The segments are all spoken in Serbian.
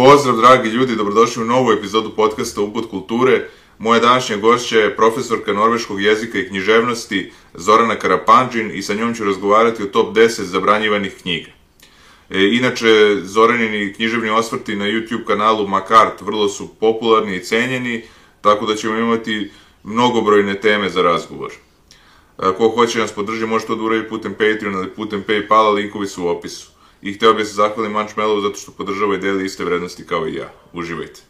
Pozdrav, dragi ljudi, dobrodošli u novu epizodu podcasta Uput kulture. Moja današnja gošća je profesorka norveškog jezika i književnosti Zorana Karapanđin i sa njom ću razgovarati o top 10 zabranjivanih knjiga. E, inače, Zoranini književni osvrti na YouTube kanalu Makart vrlo su popularni i cenjeni, tako da ćemo imati mnogobrojne teme za razgovor. E, ko hoće nas podrži, može to da uradi putem Patreon ili putem Paypala, linkovi su u opisu. I hteo bih se zahvalim Munchmellow zato što podržava i deli iste vrednosti kao i ja. Uživajte.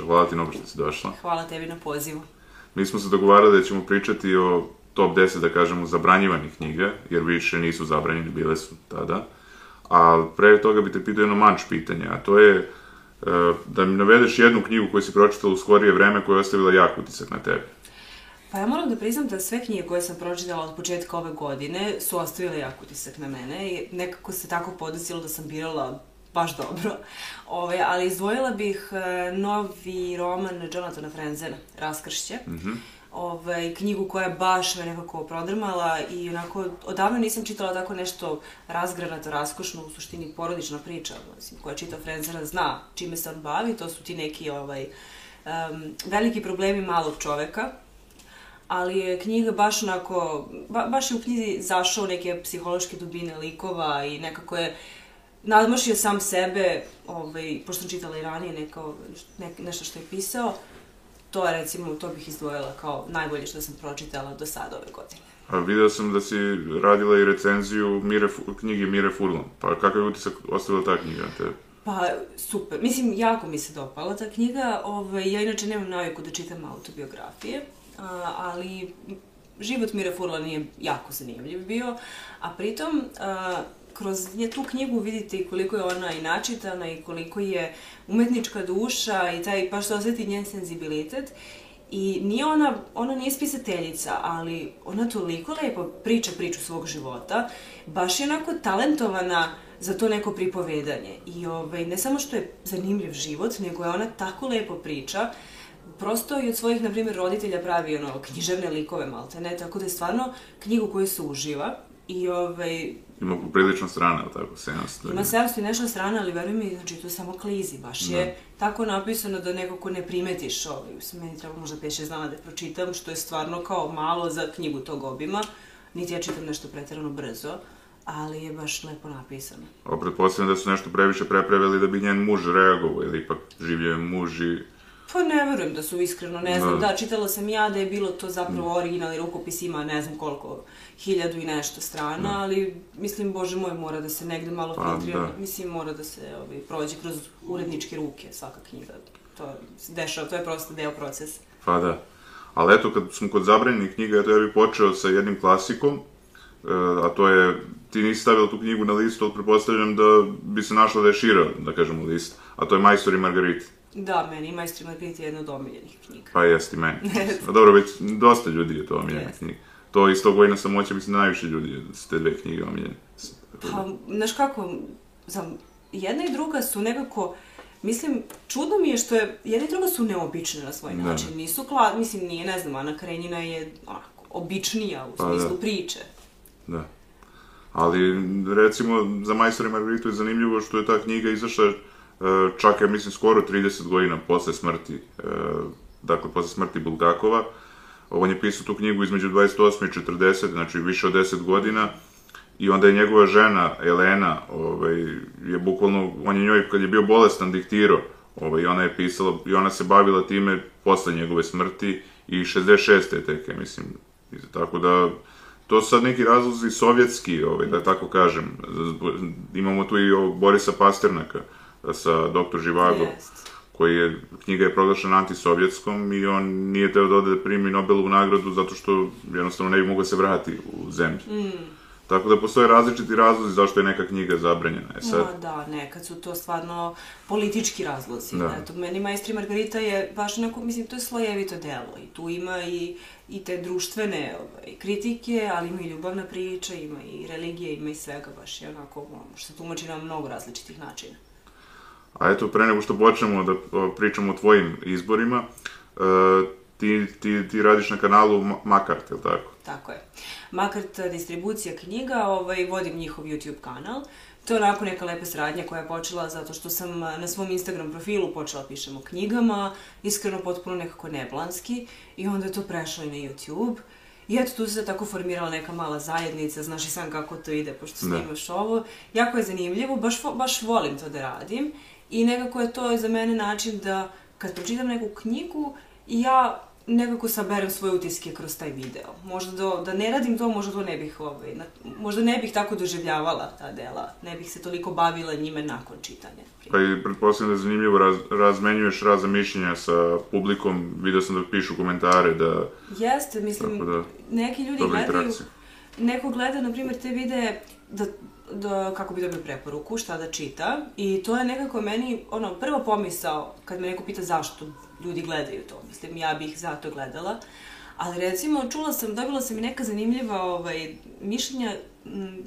Dobrodošla. Hvala ti mnogo što si došla. Hvala tebi na pozivu. Mi smo se dogovarali da ćemo pričati o top 10, da kažemo, zabranjivanih knjiga, jer više nisu zabranjene, bile su tada. A pre toga bi te pitao jedno manč pitanje, a to je e, da mi navedeš jednu knjigu koju si pročitala u skorije vreme koja je ostavila jak utisak na tebe. Pa ja moram da priznam da sve knjige koje sam pročitala od početka ove godine su ostavile jak utisak na mene i nekako se tako podesilo da sam birala baš dobro. Ove, ali izdvojila bih e, novi roman Jonathana Frenzena, Raskršće. Mm -hmm. Ove, knjigu koja je baš me nekako prodrmala i onako, odavno nisam čitala tako nešto razgranato, raskošno, u suštini porodična priča, mislim, koja čita Frenzena zna čime se on bavi, to su ti neki ovaj, um, veliki problemi malog čoveka, ali je knjiga baš onako, ba, baš je u knjizi zašao neke psihološke dubine likova i nekako je nadmašio sam sebe, ovaj, pošto sam čitala i ranije neko, ne, nešto što je pisao, to je recimo, to bih izdvojila kao najbolje što sam pročitala do sada ove godine. A video sam da si radila i recenziju Mire, knjige Mire Furlan. Pa kakav je utisak ostavila ta knjiga na tebe? Pa, super. Mislim, jako mi se dopala ta knjiga. Ovaj, ja inače nemam naviku da čitam autobiografije, a, ali život Mire Furlan je jako zanimljiv bio, a pritom a, kroz nje tu knjigu vidite i koliko je ona i načitana i koliko je umetnička duša i taj, baš se osjeti njen senzibilitet. I nije ona, ona nije spisateljica, ali ona toliko lepo priča priču svog života, baš je onako talentovana za to neko pripovedanje. I ovaj, ne samo što je zanimljiv život, nego je ona tako lepo priča, prosto i od svojih, na primjer, roditelja pravi ono, književne likove malte, ne, tako da je stvarno knjigu koju se uživa i ovaj, Ima poprilično strana, ali tako, 700. Ima 700 i nešto strana, ali veruj mi, znači to samo klizi, baš da. je tako napisano da nekako ne primetiš ovaj, meni treba možda 5-6 dana da pročitam, što je stvarno kao malo za knjigu tog obima, niti ja čitam nešto pretirano brzo, ali je baš lepo napisano. O, pretpostavljam da su nešto previše prepravili da bi njen muž reagovao, ili ipak živio je muž i Pa ne verujem da su iskreno, ne znam, da. da, čitala sam ja da je bilo to zapravo originalni rukopis ima ne znam koliko, hiljadu i nešto strana, da. ali mislim, bože moj, mora da se negde malo pa, filtrira, da. mislim, mora da se ovaj, prođe kroz uredničke ruke svaka knjiga, to se dešava, to je prosto deo procesa. Pa da, ali eto, kad smo kod zabranjenih knjiga, eto ja bih počeo sa jednim klasikom, e, a to je, ti nisi stavila tu knjigu na listu, ali prepostavljam da bi se našla da je šira, da kažemo, list, a to je Majstor i Margarita. Da, meni Majstri Margarita je jedna od omiljenih knjiga. Pa jeste meni. pa dobro, već dosta ljudi je to omiljena knjiga. To iz tog vojna samoća, mislim, najviše ljudi su te dve knjige omiljene. Pa, znaš kako, za, jedna i druga su nekako, mislim, čudno mi je što je, jedna i druga su neobične na svoj da. način. Nisu, kla, mislim, nije, ne znam, Ana Karenjina je onako, običnija u pa, smislu da. priče. Da. Ali, recimo, za Majstora i Margaritu je zanimljivo što je ta knjiga izašla čak ja mislim skoro 30 godina posle smrti, e, dakle posle smrti Bulgakova. On je pisao tu knjigu između 28 i 40, znači više od 10 godina, i onda je njegova žena, Elena, ovaj, je bukvalno, on je njoj, kad je bio bolestan, diktirao, ovaj, ona je pisala, i ona se bavila time posle njegove smrti, i 66. je tek, ja mislim, tako da, to su sad neki razlozi sovjetski, ovaj, da tako kažem, imamo tu i Borisa Pasternaka, sa Dr. Živago, koji je, knjiga je proglašena antisovjetskom i on nije teo da ode da primi Nobelovu nagradu zato što jednostavno ne bi mogao se vrati u zemlju. Mm. Tako da postoje različiti razlozi zašto je neka knjiga zabranjena. E sad... Ma da, nekad su to stvarno politički razlozi. Da. Eto, meni Majstri Margarita je baš onako, mislim, to je slojevito delo i tu ima i, i te društvene ovaj, kritike, ali ima i ljubavna priča, ima i religije, ima i svega, baš je onako, što tumači na mnogo različitih načina. A eto, pre nego što počnemo da pričamo o tvojim izborima, uh, ti, ti, ti radiš na kanalu Makart, je li tako? Tako je. Makart distribucija knjiga, ovaj, vodim njihov YouTube kanal. To je onako neka lepa sradnja koja je počela zato što sam na svom Instagram profilu počela pišem o knjigama, iskreno potpuno nekako neplanski i onda je to prešlo i na YouTube. I eto, tu se tako formirala neka mala zajednica, znaš i sam kako to ide, pošto da. snimaš da. ovo. Jako je zanimljivo, baš, baš volim to da radim. I nekako je to za mene način da, kad pročitam neku knjigu, ja nekako saberem svoje utiske kroz taj video. Možda do, da ne radim to, možda to ne bih, ovaj, na, možda ne bih tako doživljavala ta dela, ne bih se toliko bavila njime nakon čitanja. Pa i pretpostavljam da je zanimljivo, raz, razmenjuješ razne mišljenja sa publikom, vidio sam da pišu komentare, da... Jeste, mislim, da, neki ljudi gledaju, interakcija. neko gleda, na primjer, te videe da da, kako bi dobio preporuku, šta da čita. I to je nekako meni, ono, prva pomisao, kad me neko pita zašto ljudi gledaju to. Mislim, ja bih zato gledala. Ali recimo, čula sam, dobila sam i neka zanimljiva ovaj, mišljenja m,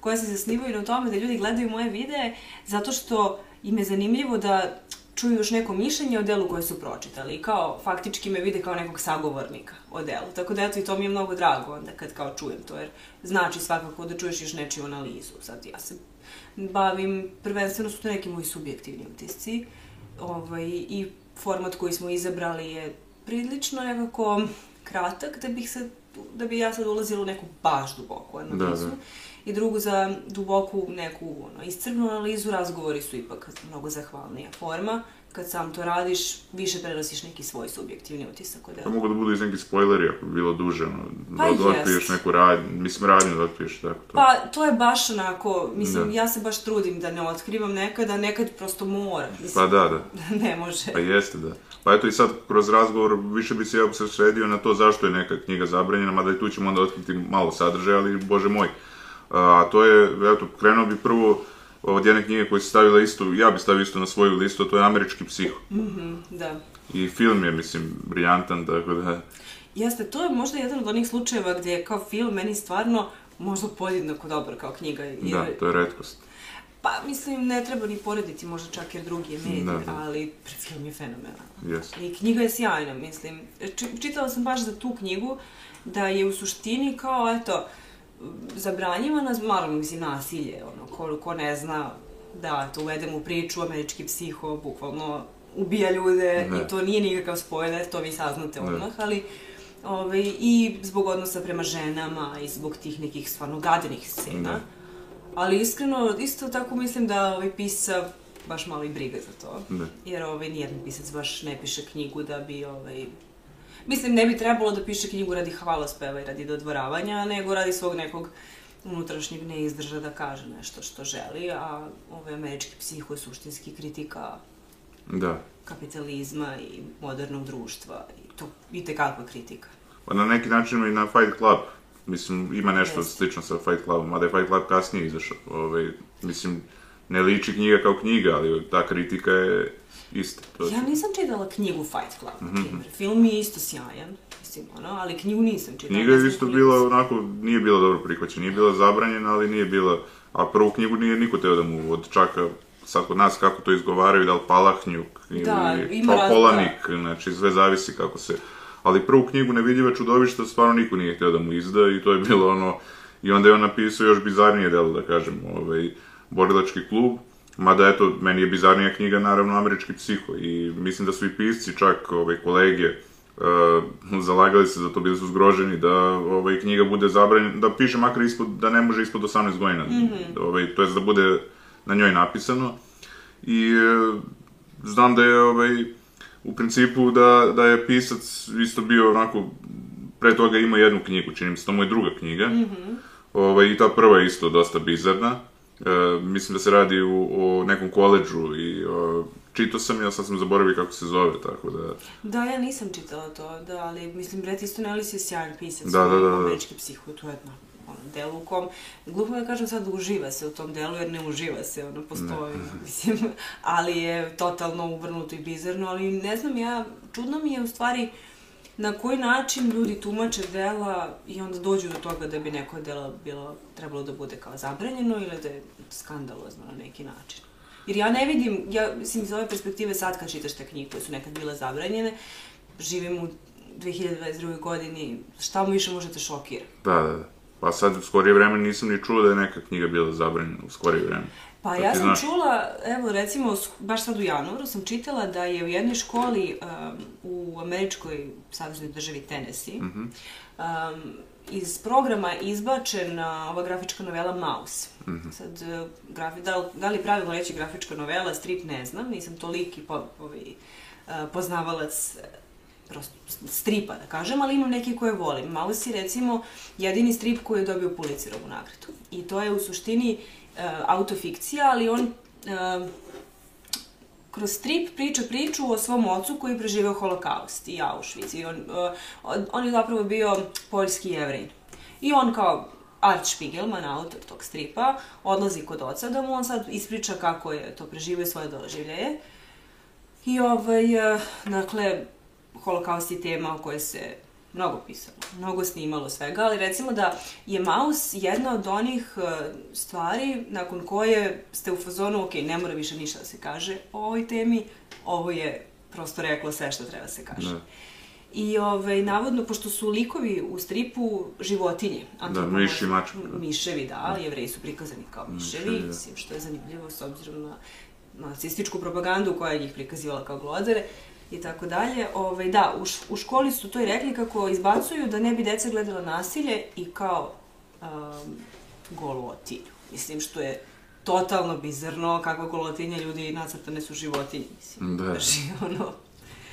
koja se zasnivaju na tome da ljudi gledaju moje videe zato što im je zanimljivo da čuju još neko mišljenje o delu koje su pročitali i kao faktički me vide kao nekog sagovornika o delu. Tako da eto i to mi je mnogo drago onda kad kao čujem to jer znači svakako da čuješ još nečiju analizu. Sad ja se bavim, prvenstveno su to neki moji subjektivni utisci ovaj, i format koji smo izabrali je prilično nekako kratak da bih se da bi ja sad ulazila u neku baš duboku analizu. Da, da. I drugu za duboku neku ono, iscrpnu analizu, razgovori su ipak mnogo zahvalnija forma. Kad sam to radiš, više prenosiš neki svoj subjektivni utisak od dela. mogu da budu i neki spoileri ako bi bilo duže, ono, pa da, otkriješ neku radnju, mislim radnju da otkriješ, tako to. Pa, to je baš onako, mislim, da. ja se baš trudim da ne otkrivam nekada, nekad prosto mora. Mislim, pa da, da. ne može. Pa jeste, da. Pa eto i sad kroz razgovor više bi se ja sredio na to zašto je neka knjiga zabranjena, mada i tu ćemo onda otkriti malo sadržaja, ali bože moj. A to je, eto, krenuo bi prvo od jedne knjige koju si stavila isto, ja bi stavio isto na svoju listu, to je Američki psiho. Mhm, mm da. I film je, mislim, briljantan, tako da... Jeste, to je možda jedan od onih slučajeva gdje je kao film meni stvarno možda podjednako dobar kao knjiga. Jer... Da, to je redkost. Pa, mislim, ne treba ni porediti, možda čak jer drugi je medij, da, da. ali film je fenomenalan. Yes. I knjiga je sjajna, mislim. Čitala sam baš za tu knjigu, da je u suštini kao, eto, zabranjivana, malo, mislim, nasilje, ono, ko, ko ne zna, da, to uvedemo u priču, američki psiho, bukvalno ubija ljude ne. i to nije nikakav spoiler, to vi saznate odmah, ne. ali Ove, ovaj, i zbog odnosa prema ženama i zbog tih nekih stvarno gadenih scena. Ne. Ali iskreno, isto tako mislim da ovaj pisa baš malo i briga za to. Ne. Jer ovaj, nijedan pisac baš ne piše knjigu da bi ovaj, Mislim, ne bi trebalo da piše knjigu radi hvalospeva i radi dodvoravanja, nego radi svog nekog unutrašnjeg neizdrža da kaže nešto što želi, a ovaj američki psiho je suštinski kritika da. kapitalizma i modernog društva i to i tekakva kritika. Pa na neki način i na Fight Club, mislim, ima nešto Jeste. slično sa Fight Clubom, mada je Fight Club kasnije izašao. Ovaj, mislim, ne liči knjiga kao knjiga, ali ta kritika je ista. To ja nisam čitala knjigu Fight Club, mm -hmm. Film je isto sjajan, mislim, ono, ali knjigu nisam čitala. Knjiga je isto bila, onako, nije bila dobro prihvaćena, nije bila zabranjena, ali nije bila, a prvu knjigu nije niko teo da mu od čaka sad kod nas kako to izgovaraju, da li Palahnjuk da, ili Polanik, da. znači sve zavisi kako se... Ali prvu knjigu Nevidljiva čudovišta stvarno niko nije htio da mu izda i to je bilo ono... I onda je on napisao još bizarnije delo, da kažem, ovaj, Borilački klub, Mada, eto, meni je bizarnija knjiga, naravno, Američki psiho i mislim da su i pisci, čak ove kolege, uh, zalagali se za to, bili su zgroženi da ovaj, knjiga bude zabranjena, da piše makar ispod, da ne može ispod 18 godina, mm -hmm. ovaj, to je da bude na njoj napisano. I uh, znam da je ovaj, u principu da, da je pisac isto bio onako, pre toga imao jednu knjigu, čini mi se, to mu je druga knjiga. Mm -hmm. ovaj, I ta prva je isto dosta bizarna. E, mislim da se radi u, o nekom koleđu i o, čitao sam ja, sad sam zaboravio kako se zove, tako da... Da, ja nisam čitala to, da, ali mislim, Bret Easton Ellis je sjajan pisac, Da, da, da, da. američki psiho, to je jedno ono, delo u kom, glupo da kažem sad uživa se u tom delu, jer ne uživa se, ono, postoji, mislim, ali je totalno uvrnuto i bizarno, ali ne znam, ja, čudno mi je u stvari na koji način ljudi tumače dela i onda dođu do toga da bi neko delo bilo, trebalo da bude kao zabranjeno ili da je skandalozno na neki način. Jer ja ne vidim, ja, mislim, iz ove perspektive sad kad čitaš te knjige koje su nekad bile zabranjene, živim u 2022. godini, šta mu više možete šokira? Da, da, da. Pa sad u skorije vreme nisam ni čuo da je neka knjiga bila zabranjena u skorije vreme. Pa ja sam čula, evo recimo, baš sad u januaru sam čitala da je u jednoj školi um, u američkoj saveznoj državi Tennessee Mhm. um, iz programa izbačena ova grafička novela Mouse. Mhm. Sad, uh, grafi, da, da li pravilno reći grafička novela, strip ne znam, nisam toliki po, ovaj, uh, poznavalac prosto stripa, da kažem, ali imam neke koje volim. Mouse je, recimo, jedini strip koji je dobio Pulitzerovu nagradu. I to je u suštini uh, autofikcija, ali on uh, kroz strip priča priču o svom ocu koji je preživeo holokaust i Auschwitz. I on, uh, on- je zapravo bio poljski jevrej. I on kao Art Spiegelman, autor tog stripa, odlazi kod oca da mu on sad ispriča kako je to preživio svoje doživljaje. I ovaj, dakle, holokaust je tema o kojoj se mnogo pisalo, mnogo snimalo svega, ali recimo da je Maus jedna od onih eh, stvari nakon koje ste u fazonu, ok, ne mora više ništa da se kaže o ovoj temi, ovo je prosto reklo sve što treba se kaže. Da. I ovaj, navodno, pošto su likovi u stripu životinje. antropomorfne- miš i mačke, da. Miševi, da, jevreji su prikazani kao miševi, Miševi, da. mislim, što je zanimljivo s obzirom na nacističku propagandu koja je njih prikazivala kao glodare i tako dalje. Ovaj, da, u, š- u školi su to i rekli kako izbacuju da ne bi deca gledala nasilje i kao um, golotinju. Mislim, što je totalno bizarno, kakva golotinja ljudi nacrtane su životinje, mislim. Da. Znači, ono,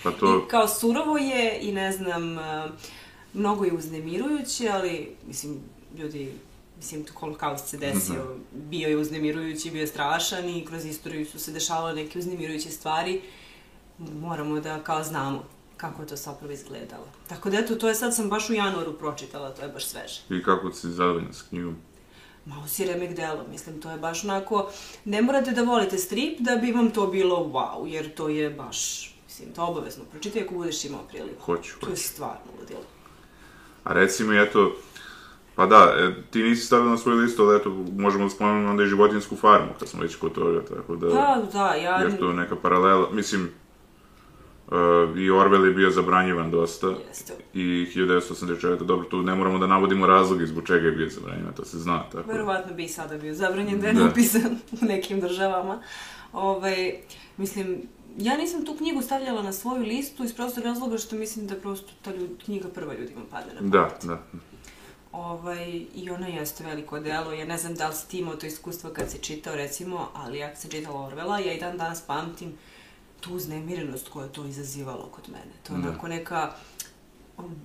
Pa to, I kao surovo je i ne znam, uh, mnogo je uznemirujuće, ali mislim, ljudi, mislim, holokaust se desio, bio je uznemirujući, bio je strašan i kroz istoriju su se dešavale neke uznemirujuće stvari. Moramo da kao znamo kako je to zapravo izgledalo. Tako da eto, to je sad sam baš u januaru pročitala, to je baš sveže. i kako si zadovoljna s knjigom? Malo si remek delo, mislim, to je baš onako, ne morate da volite strip da bi vam to bilo wow, jer to je baš, mislim, to obavezno pročitaj ako budeš imao priliku. Hoću, To je hoću. stvarno ludilo. A reci mi, eto, pa da, e, ti nisi stavila na svoju listu, ali eto, možemo da spomenemo onda i životinsku farmu, kad smo već kod toga, tako da... Da, da, ja... Jer to je neka paralela, mislim, uh, i Orwell je bio zabranjivan dosta. Jeste. I 1984. Dobro, tu ne moramo da navodimo razloge zbog čega je bio zabranjivan, to se zna, tako da. Verovatno bi i sada bio zabranjen da je Da. napisan u nekim državama. Ovaj, mislim, ja nisam tu knjigu stavljala na svoju listu iz prostog razloga što mislim da prosto ta ljud, knjiga prva ljudima padne na pamet. Da, da. Ovaj, I ona jeste veliko delo. Ja ne znam da li si ti imao to iskustvo kad si čitao, recimo, ali ja kad sam čitala Orvela, ja i dan danas pamtim tu uznemirenost koja je to izazivalo kod mene. To je Da. onako neka... um,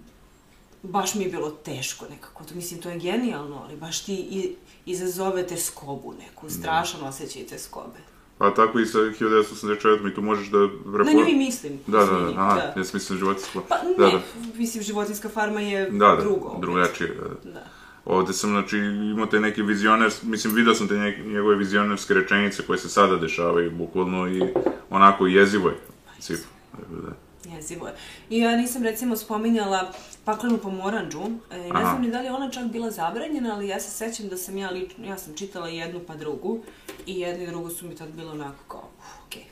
Baš mi je bilo teško nekako. To, mislim, to je genijalno, ali baš ti i, izazove te skobu neku, strašan osjećaj te skobe. Pa tako i sa 1984. i tu možeš da... Na nju i mislim. Da, da, da, aha, ja sam mislim životinsko. Pa ne, da, da. mislim, životinska farma je Da, da, drugo. drugačije, da. Da. Ovde sam, znači, imao te neke vizioner, mislim, vidio sam te nje- njegove vizionerske rečenice koje se sada dešavaju, bukvalno, i onako jezivo je, u principu. Da. Jezivo je. I ja nisam recimo spominjala paklenu pomoranđu. E, ne Aha. znam ni da li ona čak bila zabranjena, ali ja se sećam da sam ja lično, ja sam čitala jednu pa drugu i jednu i drugu su mi tad bilo onako kao, uf, okej,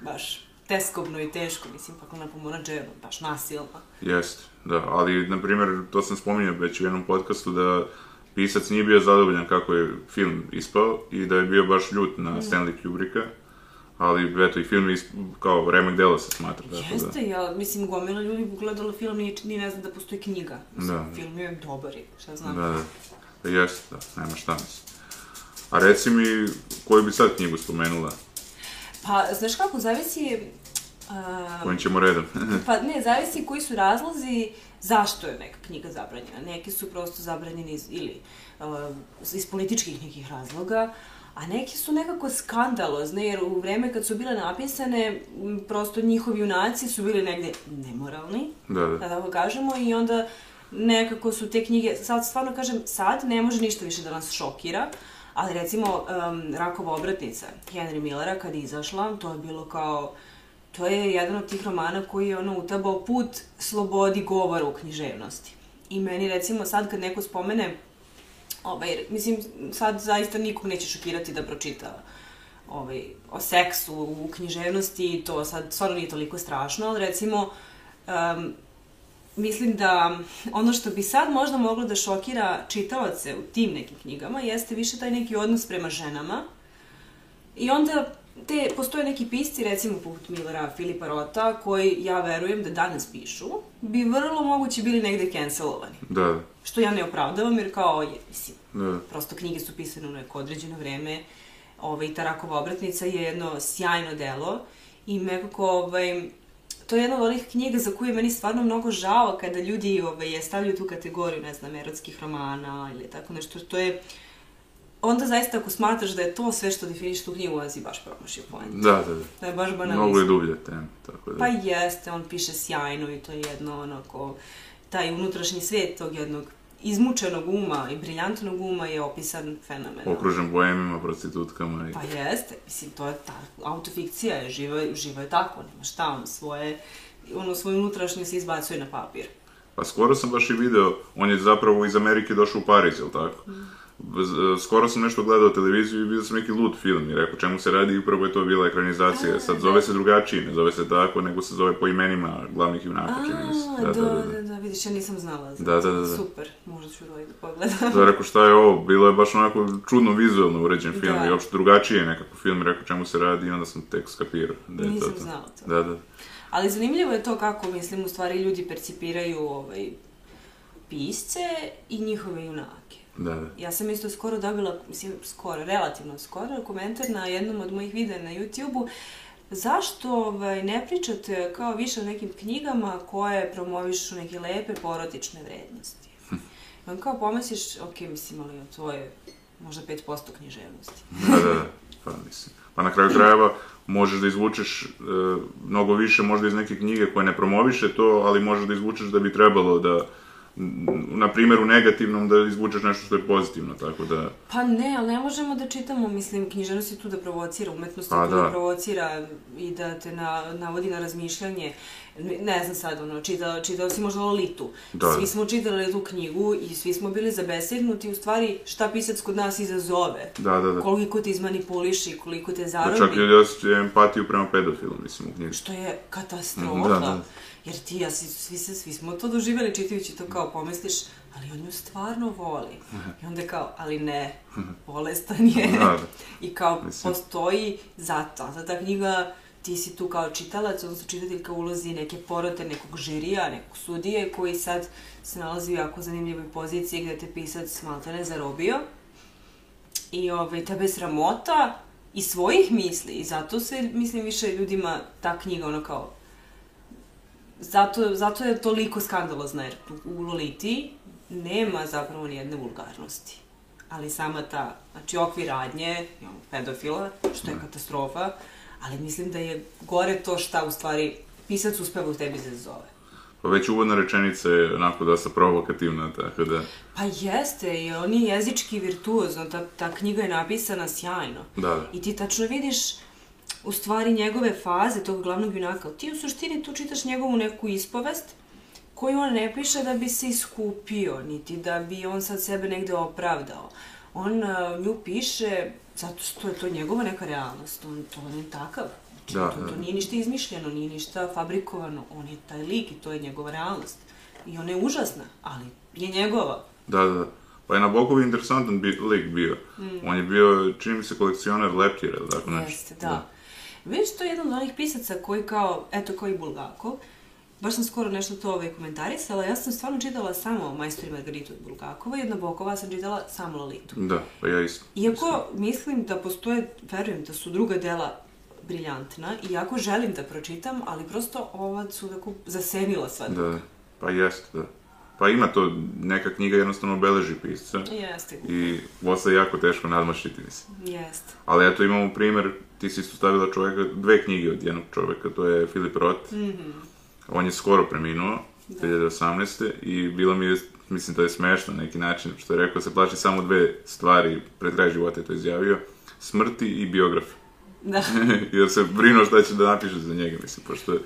baš teskobno i teško, mislim, paklena pomoranđa je baš nasilna. Jest, da, ali, na primjer, to sam spominjao već u jednom podcastu, da pisac nije bio zadovoljan kako je film ispao i da je bio baš ljut na Stanley Kubricka, ali, eto, i film isp- kao remek dela se smatra, tako da. Jeste, ja, mislim, gomila ljudi gledala film, ni, ni ne zna da postoji knjiga. Mislim, Da. film je dobar, šta znam. Da, da. Pa Jeste, da, nema šta mislim. A reci mi, koju bi sad knjigu spomenula? Pa, znaš kako, zavisi... a, Kojim ćemo redom? Pa ne, zavisi koji su razlozi zašto je neka knjiga zabranjena. Neki su prosto zabranjeni iz, ili uh, iz političkih nekih razloga, a neke su nekako skandalozne, jer u vreme kad su bile napisane, prosto njihovi junaci su bili negde nemoralni, Da, da. da tako kažemo, i onda nekako su te knjige, sad stvarno kažem, sad ne može ništa više da nas šokira, ali recimo um, Rakova obratnica Henry Millera kad je izašla, to je bilo kao, to je jedan od tih romana koji je ono utabao put slobodi govora u književnosti. I meni recimo sad kad neko spomene, ovaj, mislim, sad zaista nikog neće šokirati da pročita ovaj, o seksu u književnosti, to sad stvarno nije toliko strašno, ali recimo, um, mislim da ono što bi sad možda moglo da šokira čitalace u tim nekim knjigama jeste više taj neki odnos prema ženama. I onda te, postoje neki pisci, recimo poput Millera, Filipa Rota, koji ja verujem da danas pišu, bi vrlo moguće bili negde cancelovani. Da. Što ja ne opravdavam, jer kao, je, mislim, Da, prosto knjige su pisane u neko određeno vreme. Ovaj, ta Rakova obratnica je jedno sjajno delo i nekako, ovaj, to je jedna od onih knjiga za koju je meni stvarno mnogo žao kada ljudi ovaj, je stavljaju tu kategoriju, ne znam, erotskih romana ili tako nešto. To je, onda zaista ako smatraš da je to sve što definiš tu knjigu, onda si baš promašio point. Da, da, da. Da je baš Mnogo je dublja tema, tako da. Pa jeste, on piše sjajno i to je jedno onako, taj unutrašnji svet tog jednog izmučenog uma i briljantnog uma je opisan fenomenalno. Okružen boemima, prostitutkama i... Pa jeste, mislim, to je ta, autofikcija je, živo, je- živo je tako, nema šta, on svoje, ono, svoju unutrašnju se izbacuje na papir. Pa skoro sam baš i video, on je zapravo iz Amerike došao u Pariz, jel tako? Z- Skoro sam nešto gledao televiziju i vidio sam neki lud film i rekao čemu se radi i upravo je to bila ekranizacija. Sad zove se drugačije, ne zove se tako, nego se zove po imenima glavnih junaka, čini mi se. Da, da, da, da, vidiš, ja nisam znala Da, da, da, da. Super, možda ću da da pogledam. Da, rekao šta je ovo, bilo je baš onako čudno vizualno uređen film Da. i uopšte drugačije je nekako film, rekao čemu se radi i onda sam tek skapirao da Nisam znala to. Da, da. Ali zanimljivo je to kako, mislim, u stvari ljudi percipiraju ovaj, pisce i njihove junake. Da, da. Ja sam isto skoro dobila, mislim, skoro, relativno skoro, komentar na jednom od mojih videa na YouTube-u zašto ovaj, ne pričate kao više o nekim knjigama koje promovišu neke lepe porodične vrednosti. I on kao pomisliš, ok, mislim, ali to je možda 5% književnosti. Da, da, da. Pa, mislim. Pa na kraju krajeva možeš da izvučeš e, mnogo više možda iz neke knjige koje ne promoviše to, ali možeš da izvučeš da bi trebalo da na primjer u negativnom da izvučeš nešto što je pozitivno, tako da Pa ne, ali ne možemo da čitamo, mislim, književnost je tu da provocira, umetnost je Pa tu da. da. provocira i da te na, navodi na razmišljanje. Ne, ne znam sad, ono, čitao, čitao si možda Lolitu. Da. Svi smo čitali tu knjigu i svi smo bili zabesegnuti u stvari šta pisac kod nas izazove. da, da, da. Koliko te izmanipuliši, koliko te Da zarobi. čak ljudi osjećaju empatiju prema pedofilu, mislim, u knjizi. Što je katastrofa. Da, da. Jer ti, ja, svi, svi, se, svi smo to doživjeli čitajući to kao pomisliš, ali on nju stvarno voli. I onda kao, ali ne, bolestan je. Da, da. I kao, Mislim. postoji zato. Zato ta knjiga, ti si tu kao čitalac, odnosno čitateljka ulozi neke porote, nekog žirija, nekog sudije, koji sad se nalazi u jako zanimljivoj poziciji gde te pisac maltene zarobio. I ovaj, tebe je sramota i svojih misli. I zato se, mislim, više ljudima ta knjiga ono kao Zato, zato je toliko skandalozna, jer u Loliti nema zapravo nijedne vulgarnosti. Ali sama ta, znači okvir radnje, imamo pedofila, što je katastrofa, ali mislim da je gore to šta u stvari pisac uspeva u tebi da zove. Pa već uvodna rečenica je onako dosta provokativna, tako da, Pa jeste, i on je jezički virtuozno, ta, ta knjiga je napisana sjajno. da, da. I ti tačno vidiš u stvari njegove faze tog glavnog junaka. Ti u suštini tu čitaš njegovu neku ispovest koju on ne piše da bi se iskupio, niti da bi on sad sebe negde opravdao. On uh, nju piše zato što je to njegova neka realnost. On, to on je takav. Znači, Da, to, da. to nije ništa izmišljeno, nije ništa fabrikovano. On je taj lik i to je njegova realnost. I ona je užasna, ali je njegova. Da, da, da. Pa je Nabokov interesantan bi, lik bio. On je bio, čini mi se, kolekcionar leptira, tako nešto. Jeste, da. Vidiš, to je jedan od onih pisaca koji kao, eto, kao i Bulgakov, baš sam skoro nešto to ovaj komentarisala, ja sam stvarno čitala samo Majstor i Margaritu od Bulgakova i od Nabokova sam čitala samo Lolitu. Da, pa ja isto. Iako mislim da postoje, verujem da su druga dela briljantna, iako želim da pročitam, ali prosto ova su tako zasenila sva Da, pa jeste, da. pa ima to, neka knjiga jednostavno beleži pisca Jeste, i posle je jako teško nadmašiti, mislim. jeste. Ali eto imamo primer, ti si isto stavila čoveka, dve knjige od jednog čoveka, to je Filip Roth. On je skoro preminuo, 2018. i bilo mi je, mislim to je smešno na neki način, što je rekao da se plaši samo dve stvari, pred kraj života je to izjavio, smrti i biograf. Da. Jer se brinuo šta će da napiše za njega, mislim, pošto je...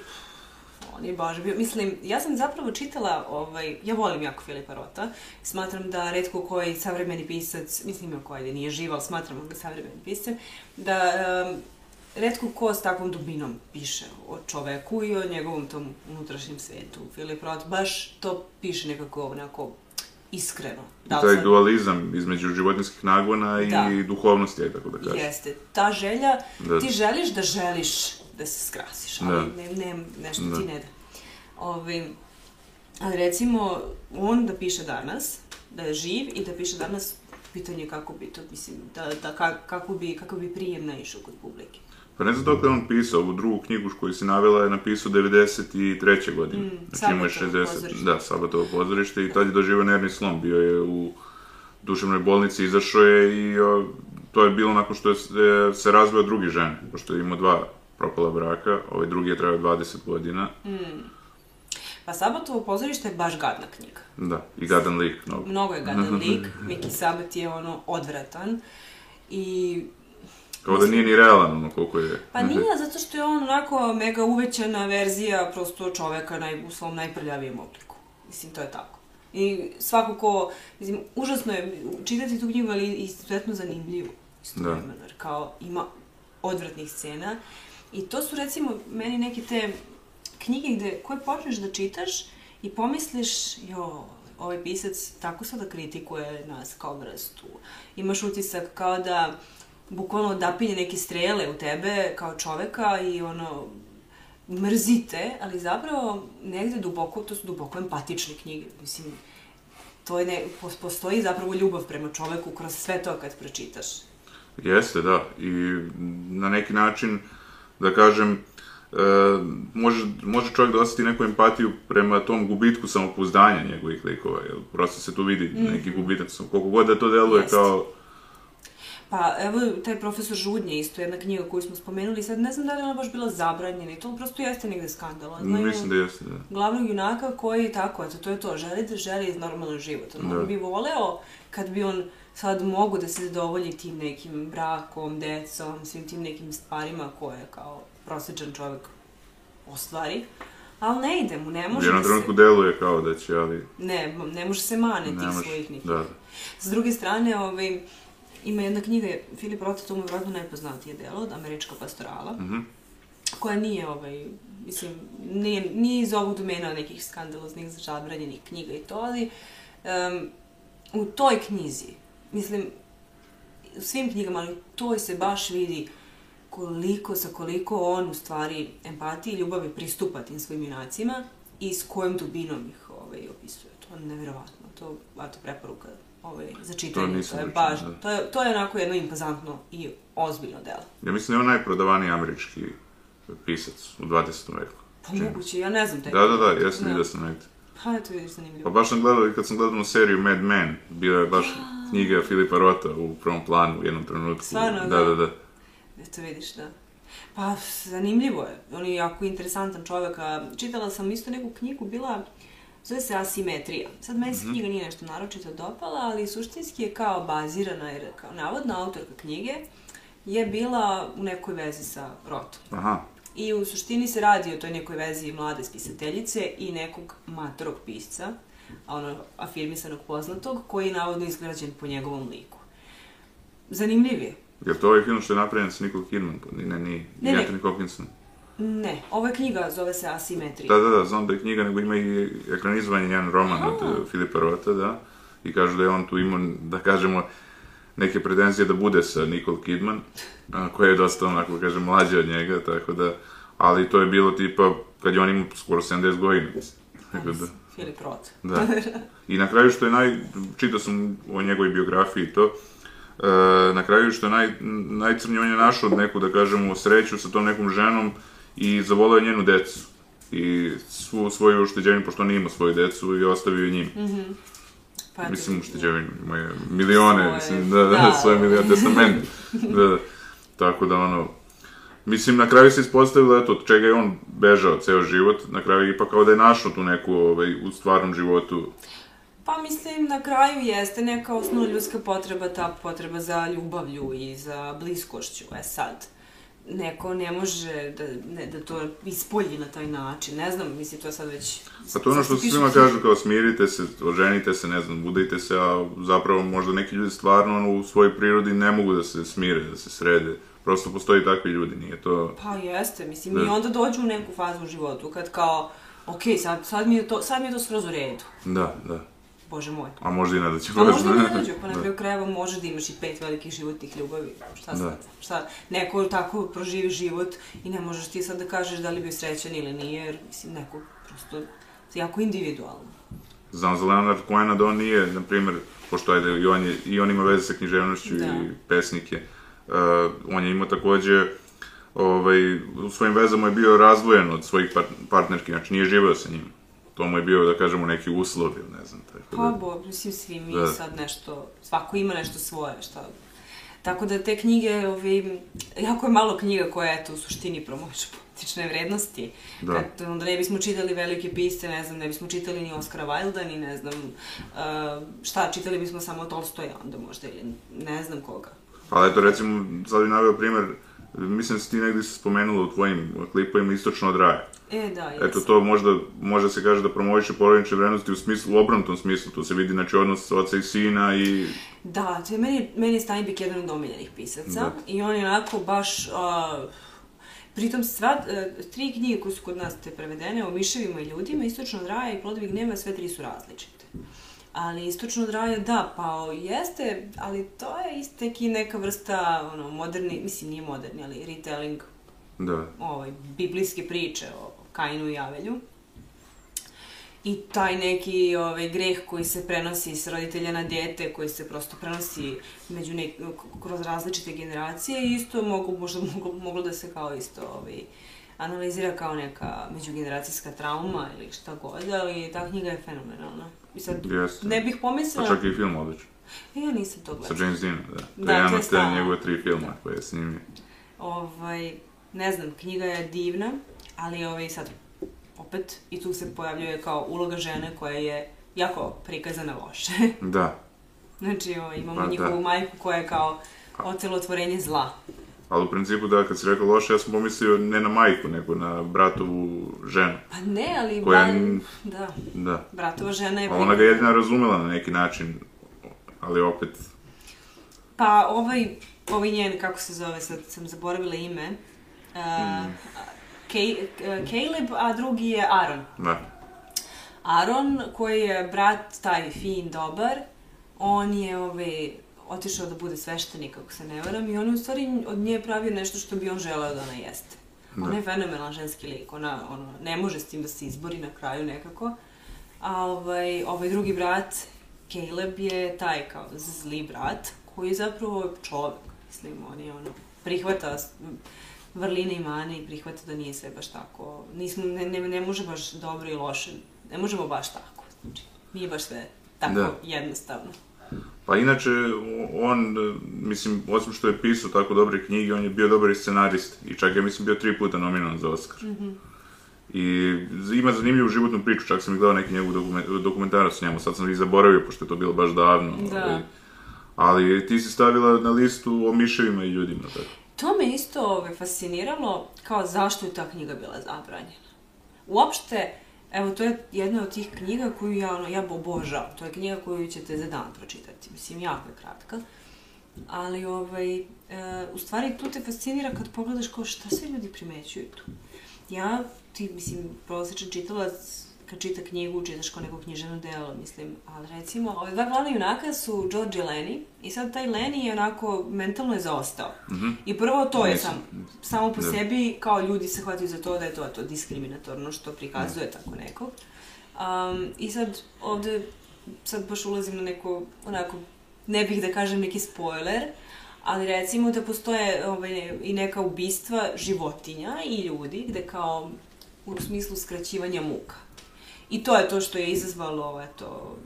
On je baš bio, mislim, ja sam zapravo čitala, ovaj, ja volim jako Filipa Rota, smatram da redko koji savremeni pisac, mislim ima koji da nije živ, ali smatram ga savremenim piscem, da um, redko ko s takvom dubinom piše o čoveku i o njegovom tom unutrašnjem svetu. Filip Roth baš to piše nekako onako iskreno. Da li taj sad- dualizam između životinskih nagona i Da. duhovnosti, tako da kažem. Jeste. Ta želja, Da. ti želiš da želiš da se skrasiš, ali Da. ne, ne, nešto Da. ti ne da. Ovi, ali recimo, on da piše danas, da je živ i da piše danas, pitanje je kako bi to, mislim, da, da ka, kako, bi, kako bi prijem naišao kod publike. Pa ne znam dok je on pisao, ovu drugu knjigu koju si navela je napisao 93. godine. Mm, znači imao je Sabatovo 60, pozorište. da, Sabatovo pozorište i tad je doživio nervni slom, bio je u duševnoj bolnici, izašao je i o, to je bilo nakon što je se razveo drugi žene, pošto je imao dva propala braka, ovaj drugi je trajao 20 godina, Pa Sabatovo pozorište je baš gadna knjiga. da, i gadan lik, mnogo. Mnogo je gadan lik, Miki Sabat je ono odvratan i Kao da nije ni realan, ono, koliko je... Pa nije, zato što je on onako mega uvećana verzija prosto čoveka naj, u svom najprljavijem obliku. Mislim, to je tako. I svako ko, mislim, užasno je čitati tu knjigu, ali izuzetno zanimljivo. Istovremeno, jer kao ima odvratnih scena. I to su recimo meni neke te knjige gde, koje počneš da čitaš i pomisliš, jo, ovaj pisac tako sada kritikuje nas kao vrstu. Imaš utisak kao da bukvalno odapinje neke strele u tebe kao čoveka i ono, mrzite, ali zapravo negde duboko, to su duboko empatične knjige. Mislim, to je ne, pos- postoji zapravo ljubav prema čoveku kroz sve to kad pročitaš. Jeste, da. I na neki način, da kažem, e, može, može čovjek da osjeti neku empatiju prema tom gubitku samopouzdanja njegovih likova, jer prosto se tu vidi neki gubitak, koliko god da to deluje Jeste. kao... Pa evo taj profesor Žudnje, isto jedna knjiga koju smo spomenuli, sad ne znam da li ona baš bila zabranjena i to prosto jeste negde skandalozno. Mislim da jeste, da. glavnog junaka koji tako, eto, to je to, želi da želi normalan život. On, Da. on bi voleo kad bi on sad mogu da se zadovolji tim nekim brakom, decom, svim tim nekim stvarima koje kao prosječan čovjek ostvari. Ali ne ide mu, ne može jednom da trenutku se... deluje kao da će, ali... Ne, ne može se mane Ne tih može, svojih nekih. da. S druge strane, ovaj, ima jedna knjiga, Filip Roth, to mu je vjerojatno najpoznatije delo, od Američka pastorala, Mhm. koja nije, ovaj, mislim, nije, nije iz ovog domena nekih skandaloznih, zabranjenih knjiga i to, ali em, u toj knjizi, mislim, u svim knjigama, ali u toj se baš vidi koliko, sa koliko on u stvari empatiji i ljubavi pristupa tim svojim junacima i s kojom dubinom ih ovaj, opisuje. To je nevjerovatno. To, eto, preporuka ovaj, za čitanje. nisam to je baš, da. to je, to je onako jedno impozantno i ozbiljno delo. Ja mislim da je on najprodavaniji američki pisac u 20. veku. Pa moguće, ja ne znam taj. Da, da, da, jesam Da. vidio sam negde. Pa eto je zanimljivo. Pa baš sam gledao kad sam gledao seriju Mad Men, bila je baš knjiga Filipa Rota u prvom planu u jednom trenutku. Stvarno, da, da? da, da. Eto vidiš, da. Pa, zanimljivo je. On je jako interesantan čovjek. Čitala sam isto neku knjigu, bila, zove se Asimetrija. Sad meni se knjiga nije nešto naročito dopala, ali suštinski je kao bazirana, jer kao navodna autorka knjige je bila u nekoj vezi sa Rotom. Aha, I u suštini se radi o toj nekoj vezi mlade spisateljice i nekog matorog pisca, ono afirmisanog poznatog, koji je navodno izgrađen po njegovom liku. Zanimljiv je. jer to ovaj film što je napravljen sa Nicole Kidman, ne, ni, Ne, ne. Anthony Hopkinson. Ne, ova knjiga zove se Asimetrija. Da, da, da, znam da je knjiga, nego ima i ekranizovanje jedan roman od uh, Filipa Rota, da. I kažu da je on tu imao, da kažemo, neke pretenzije da bude sa Nicole Kidman, koja je dosta onako, da kažem, mlađa od njega, tako da, ali to je bilo tipa, kad je on imao skoro 70 godina, mislim. Tako da, Filip Roth. da. I na kraju što je naj, čitao sam o njegovoj biografiji i to, e, na kraju što je naj, najcrnije, on je našao neku, da kažemo, sreću sa tom nekom ženom i zavoleo je njenu decu. i svu svoju ušteđevinu, pošto on imao svoju decu i ostavio je njim. Pa, eto, Mislim, ušteđevinu, imaju milione, Svoje- mislim, da, da, da. svoje milione testament. da, da. Tako da, ono, Mislim, na kraju se ispostavilo, eto, od čega je on bežao ceo život, na kraju ipak kao da je našao tu neku, ovaj, u stvarnom životu. Pa mislim, na kraju jeste neka osnovna ljudska potreba, ta potreba za ljubavlju i za bliskošću. E sad, neko ne može da, ne, da to ispolji na taj način. Ne znam, mislim, to sad već... Pa to ono što se svima kažu, kao smirite se, oženite se, ne znam, budajte se, a zapravo možda neki ljudi stvarno ono, u svojoj prirodi ne mogu da se smire, da se srede. Prosto postoji takvi ljudi, nije to... Pa jeste, mislim, Da. i onda dođu u neku fazu u životu kad kao, ok, sad, sad, mi je to, sad mi je to skroz u redu. Da, da. Bože moj. A možda i ne da će A možda i ne dođu, pa na kraju krajeva može da imaš i pet velikih životnih ljubavi. Šta Da. sad? Šta? Neko tako proživi život i ne možeš ti sad da kažeš da li bio srećan ili nije, jer mislim, neko prosto jako individualno. Znam za Leonard Cohena da on nije, na primjer, pošto ajde, i on, je, i on ima veze sa književnošću Da. i pesnike, on je imao takođe, ovaj, u svojim vezama je bio razdvojen od svojih par partnerki, znači nije živeo sa njim. To mu je bio, da kažemo, neki uslov ne znam, tako Pa, da... bo, mislim, svi mi Da. sad nešto, svako ima nešto svoje, šta... Tako da te knjige, ovi, jako je malo knjiga koja, eto, u suštini promoviš politične vrednosti. Da. Kad, onda ne bismo čitali velike pisce, ne znam, ne bismo čitali ni Oskara Wilda, ni ne znam, uh, šta, čitali bismo samo Tolstoja onda možda, ili ne znam koga. Ali eto, recimo, sad bih naveo primer, mislim da si ti negdje se spomenula u tvojim klipovima Istočno od raja. E, da, jes. Eto, to možda, može se kaže da promoviše porodične vrednosti u smislu, u obrnutom smislu, tu se vidi, znači, odnos oca i sina i... Da, to je meni, meni Steinbeck jedan od omiljenih pisaca Da. i on je onako baš... Uh, pritom sva, uh, tri knjige koje su kod nas te prevedene o miševima i ljudima, Istočno od raja i Plodovi gneva, sve tri su različite. Ali Istočno od raja, da, pa jeste, ali to je isto neki neka vrsta, ono, moderni, mislim nije moderni, ali retelling Da, ovaj, biblijske priče o Kainu i Avelju. I taj neki ovaj, greh koji se prenosi s roditelja na dete, koji se prosto prenosi među nek, kroz različite generacije, isto mogu, možda moglo, moglo da se kao isto ovaj, analizira kao neka međugeneracijska trauma ili šta god, ali ta knjiga je fenomenalna. I sad, Jeste. ne bih pa pomislila... čak i film odličan. E, Ja nisam to Sa gledala. James Deanom, da. To Da, je jedan od te njegove tri filma koje je snimio. Ovaj, ne znam, knjiga je divna, ali ovaj sad, opet, i tu se pojavljuje kao uloga žene koja je jako prikazana loše. Da, znači, ovaj, imamo Pa da. njihovu majku koja je kao ocelotvorenje zla. Ali u principu da, kad si rekao loše, ja sam pomislio ne na majku, nego na bratovu ženu. Pa ne, ali... Koja- bar- Da, Da. bratova žena je... A ona ga je jedina razumela na neki način, ali opet, Pa ovaj, ovaj njen, kako se zove, sad sam zaboravila ime, uh, Mm. Kej- uh, Caleb, a drugi je Aaron. da. Aaron, koji je brat taj fin, dobar, on je ovaj, otišao da bude sveštenik, ako se ne varam, i on je u stvari od nje pravio nešto što bi on želeo da ona jeste. Ona Da. je fenomenalan ženski lik, ona ono, ne može s tim da se izbori na kraju nekako. A ovaj, ovaj drugi brat, Caleb, je taj kao zli brat, koji je zapravo čovek, mislim, on je ono, prihvata vrline i mane i prihvata da nije sve baš tako, nismo, ne, ne, ne može baš dobro i loše, ne možemo baš tako, znači, nije baš sve tako Da. jednostavno. Pa inače, on, mislim, osim što je pisao tako dobre knjige, on je bio dobar i scenarist. I čak je, mislim, bio tri puta nominovan za Oscar. I ima zanimljivu životnu priču, čak sam i gledao neki njegov dokumen- dokumentarac s njemu, sad sam i zaboravio, pošto je to bilo baš davno. Da. ovaj. Ali ti si stavila na listu o miševima i ljudima, tako. To me isto ove, fasciniralo, kao zašto je ta knjiga bila zabranjena. Uopšte, evo, to je jedna od tih knjiga koju ja, ono, ja obožavam. To je knjiga koju ćete za dan pročitati. Mislim, jako je kratka. Ali, ovaj, e, u stvari, tu te fascinira kad pogledaš kao šta sve ljudi primećuju tu. Ja, ti, mislim, prosječan čitalac, kad čita knjigu, čitaš kao neko književno delo, mislim, ali recimo, ove dva glavna junaka su George i Lenny, i sad taj Lenny je onako, mentalno je zaostao. I prvo to je Mislim, sam, samo po da. sebi, kao ljudi se hvataju za to da je to, to diskriminatorno što prikazuje tako nekog. Um, I sad ovde, sad baš ulazim na neko, onako, ne bih da kažem neki spoiler, ali recimo da postoje ovaj, i neka ubistva životinja i ljudi, gde kao u smislu skraćivanja muka. I to je to što je izazvalo, eto,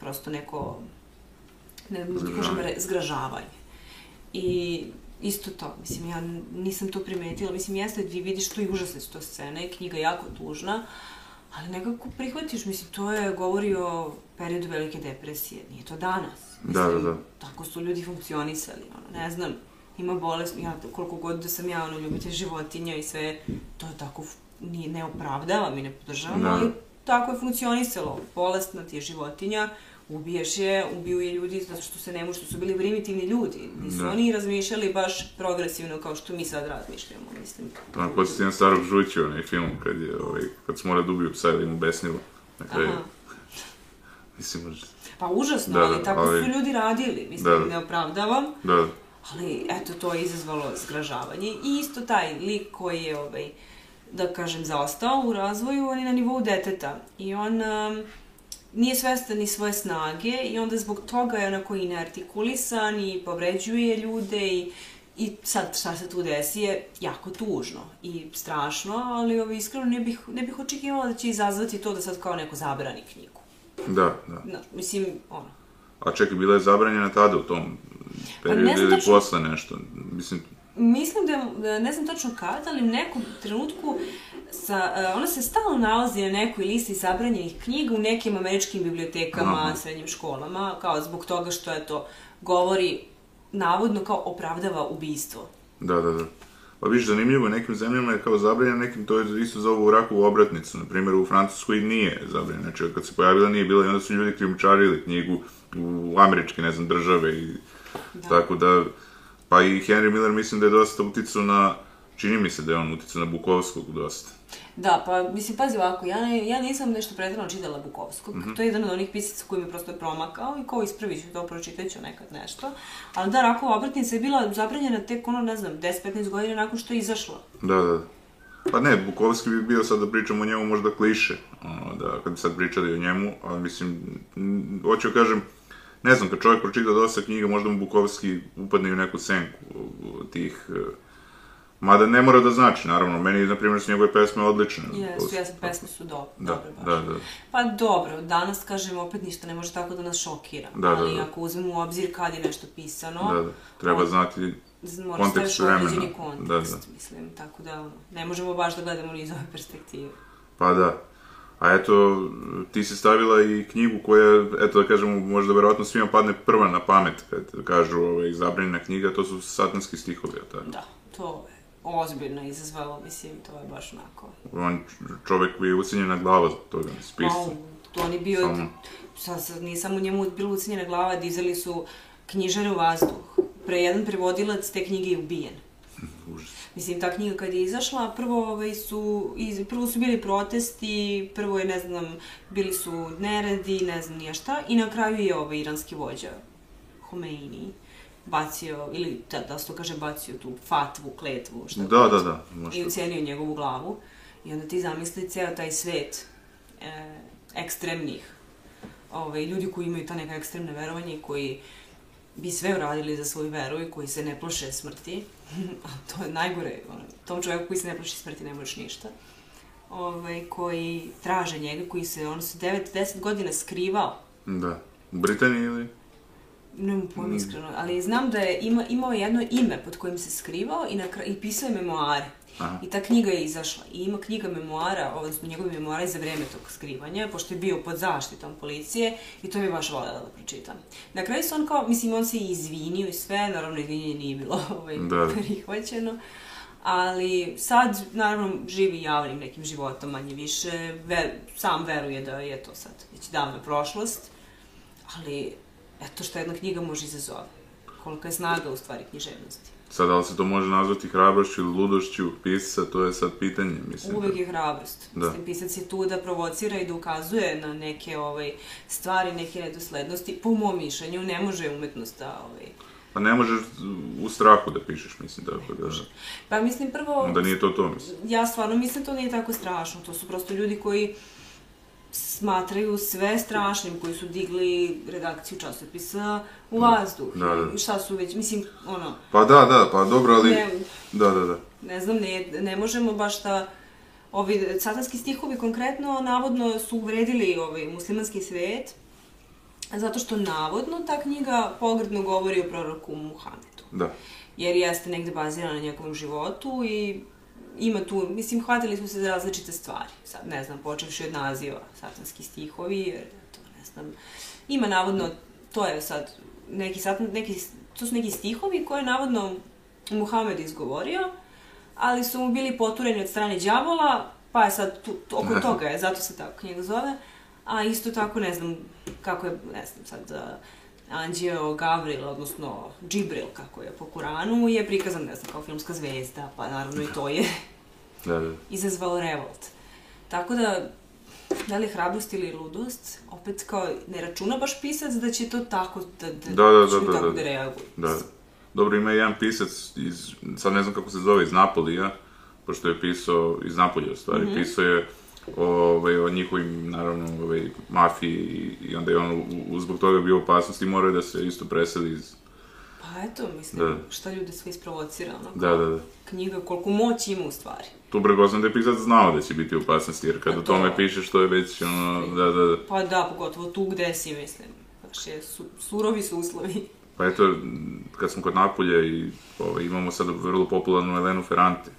prosto neko, ne da kažem, zgražavanje. I isto to, mislim, ja nisam to primetila, mislim, jeste, ti vidiš to i užasne su to scene, knjiga jako tužna, ali nekako prihvatiš, mislim, to je, govori o periodu velike depresije, nije to danas. Da, da, Mislim, da. Tako su ljudi funkcionisali, ono, ne znam, ima bolest, ja koliko god da sam ja, ono, ljubitelj životinja i sve, to je tako, nije, ne opravdavam i ne podržavam, Da. ali tako je funkcionisalo. Bolestna ti je životinja, ubiješ je, ubiju je ljudi zato što se ne može, što su bili primitivni ljudi. Nisu Da. oni razmišljali baš progresivno kao što mi sad razmišljamo, mislim. To me podsjeti na starog žuću, onaj film, kad je, ovaj, kad su morali da ubiju psa ili mu besnilo. Kraju, Aha. mislim, možda, Pa užasno, Da, ali da, tako ali- su ljudi radili, mislim, Da, da. ne opravdavam. da, Ali, eto, to je izazvalo zgražavanje. I isto taj lik koji je, ovaj, da kažem, zaostao u razvoju, on je na nivou deteta. I on um, nije svestan ni svoje snage i onda zbog toga je onako i neartikulisan i povređuje ljude i I sad šta se tu desi je jako tužno i strašno, ali ovaj, iskreno ne bih, ne bih očekivala da će izazvati to da sad kao neko zabrani knjigu. da, da. No, mislim, ono, A čekaj, bila je zabranjena tada u tom periodu ili posle nešto? Mislim, Mislim da, je- da ne znam tačno kad, ali u nekom trenutku sa, uh, ona se stalno nalazi na nekoj listi zabranjenih knjiga u nekim američkim bibliotekama, Aha. srednjim školama, kao zbog toga što je to govori navodno kao opravdava ubistvo. da, da, da. Pa viš, zanimljivo, u nekim zemljama je kao zabranjeno, nekim to je isto zovu rakovu obratnicu. Na primjer, u Francuskoj nije zabranjeno. Znači, kad se pojavila nije bila i onda su ljudi krijumčarili knjigu u američke, ne znam, države i Da. tako da... Pa i Henry Miller mislim da je dosta uticao na... Čini mi se da je on uticao na Bukovskog dosta. Da, pa mislim, pazi ovako, ja, ne, ja nisam nešto pretredno čitala Bukovskog, to je jedan od onih pisaca koji mi prosto je promakao i kao ispravit ću to, pročitat ću nekad nešto. Ali da, Rakova obratnica je bila zabranjena tek ono, ne znam, 10-15 godina nakon što je izašla. Da, da. Pa ne, Bukovski bi bio sad da pričamo o njemu možda kliše, ono, da, kad bi sad pričali o njemu, ali mislim, hoću da kažem, ne znam, kad čovjek pročita dosta knjiga, možda mu Bukovski upadne u neku senku tih, e, mada ne mora da znači, naravno, meni, na primjer, su njegove pesme odlične. Jesu, sam pesme su do, Da, dobre baš. da, da. Pa dobro, danas kažem opet ništa ne može tako da nas šokira. Da, da, ali da. ako uzmemo u obzir kad je nešto pisano, Da, da. Treba on- znati, moraš kontekst vremena. kontekst, Da, da. mislim, tako da ono, ne možemo baš da gledamo ni iz ove perspektive. pa da. A eto, ti si stavila i knjigu koja, eto da kažemo, možda verovatno svima padne prva na pamet kad kažu ovaj, zabranjena knjiga, to su satanski stihovi, jel tako? Da, to je ozbiljno izazvalo, mislim, to je baš onako... On čovek je ucenjena glava zbog toga, spisa. Au, to on je bio, Samo. sad, sad nije samo njemu bila ucenjena glava, dizali su knjižare u vazduh. Pre jedan prevodilac te knjige je ubijen. Užas. Mislim, ta knjiga kad je izašla, prvo, ovaj, su, iz, prvo su bili protesti, prvo je, ne znam, bili su neredi, ne znam nije šta, i na kraju je ovaj iranski vođa, Homeini, bacio, ili da, da se to kaže, bacio tu fatvu, kletvu, šta Da, da, da. I Možda. ucenio njegovu glavu. I onda ti zamisli ceo taj svet e, ekstremnih ovaj, ljudi koji imaju ta neka ekstremna verovanja i koji bi sve uradili za svoju veru i koji se ne plaše smrti. A to je najgore. Ono, tom čovjeku koji se ne plaši smrti ne možeš ništa. Ovaj, koji traže njega, koji se, on se 9-10 godina skrivao Da. U Britaniji ili? Nemam pojma iskreno, ali znam da je ima, imao jedno ime pod kojim se skrivao i, na i pisao je memoare. Aha. I ta knjiga je izašla. I ima knjiga memoara, odnosno njegove memoare za vreme tog skrivanja, pošto je bio pod zaštitom policije i to bi baš voljela da pročitam. Na kraju se on kao, mislim, on se i izvinio i sve, naravno izvinjenje nije bilo ovaj, Da. prihvaćeno. Ali sad, naravno, živi javnim nekim životom manje više, ver, sam veruje da je to sad već davna prošlost, ali eto što jedna knjiga može izazove. Kolika je snaga u stvari književnosti. Sad, da li se to može nazvati hrabrošću ili ludošću pisca, to je sad pitanje, mislim. Uvek da- je hrabrost. Da. Mislim, pisac je tu da provocira i da ukazuje na neke ovaj, stvari, neke nedoslednosti. Po mom mišljenju, ne može umetnost da... Ovaj... Pa ne možeš u strahu da pišeš, mislim, tako da... Pa mislim, prvo... Onda nije to to, mislim. Ja stvarno mislim to nije tako strašno. To su prosto ljudi koji smatraju sve strašnim, koji su digli redakciju časopisa u vazduh. Da, da. Šta su već, mislim, ono, Pa da, da, pa dobro, ali... ne, Da, da, da. ne znam, ne, ne možemo baš da Ovi satanski stihovi konkretno navodno su uvredili ovaj muslimanski svet zato što navodno ta knjiga pogrdno govori o proroku Muhamedu. Da. Jer jeste negde bazirana na njegovom životu i ima tu, mislim, hvatili smo se za različite stvari. Sad, ne znam, počevši od naziva satanski stihovi, jer to, ne znam, ima navodno, to je sad, neki, satan, neki, to su neki stihovi koje je navodno Muhammed izgovorio, ali su mu bili potureni od strane đavola, pa je sad tu, oko toga je, zato se tako knjiga zove. A isto tako, ne znam, kako je, ne znam sad, uh, Anđeo Gavril, odnosno Džibril, kako je po Kuranu, je prikazan, ne znam, kao filmska zvezda, pa naravno i to je Da, da. izazvalo revolt. Tako da, da li je hrabrost ili ludost, opet kao ne računa baš pisac da će to tako, da, da, Da, da, da, da, tako da. da reaguju. Da. Dobro, ima jedan pisac iz, sad ne znam kako se zove, iz Napolija, pošto je pisao, iz Napolja u stvari, Mhm. pisao je ovaj, o njihovim, naravno, ovaj, mafiji i, onda je on u, zbog toga bio u opasnosti i morao je da se isto preseli iz... Pa eto, mislim, Da. šta ljude sve isprovocira, ono, Da, da, da. knjiga, koliko moć ima u stvari. Tu pretpostavljam da je pisac znao da će biti u opasnosti, jer kad A o to- tome pišeš, to je već, ono, da, da, da. Pa da, pogotovo tu gde si, mislim. Baš je, su, surovi su uslovi. Pa eto, kad smo kod Napolja i ovaj, imamo sad vrlo popularnu Elenu Ferrante.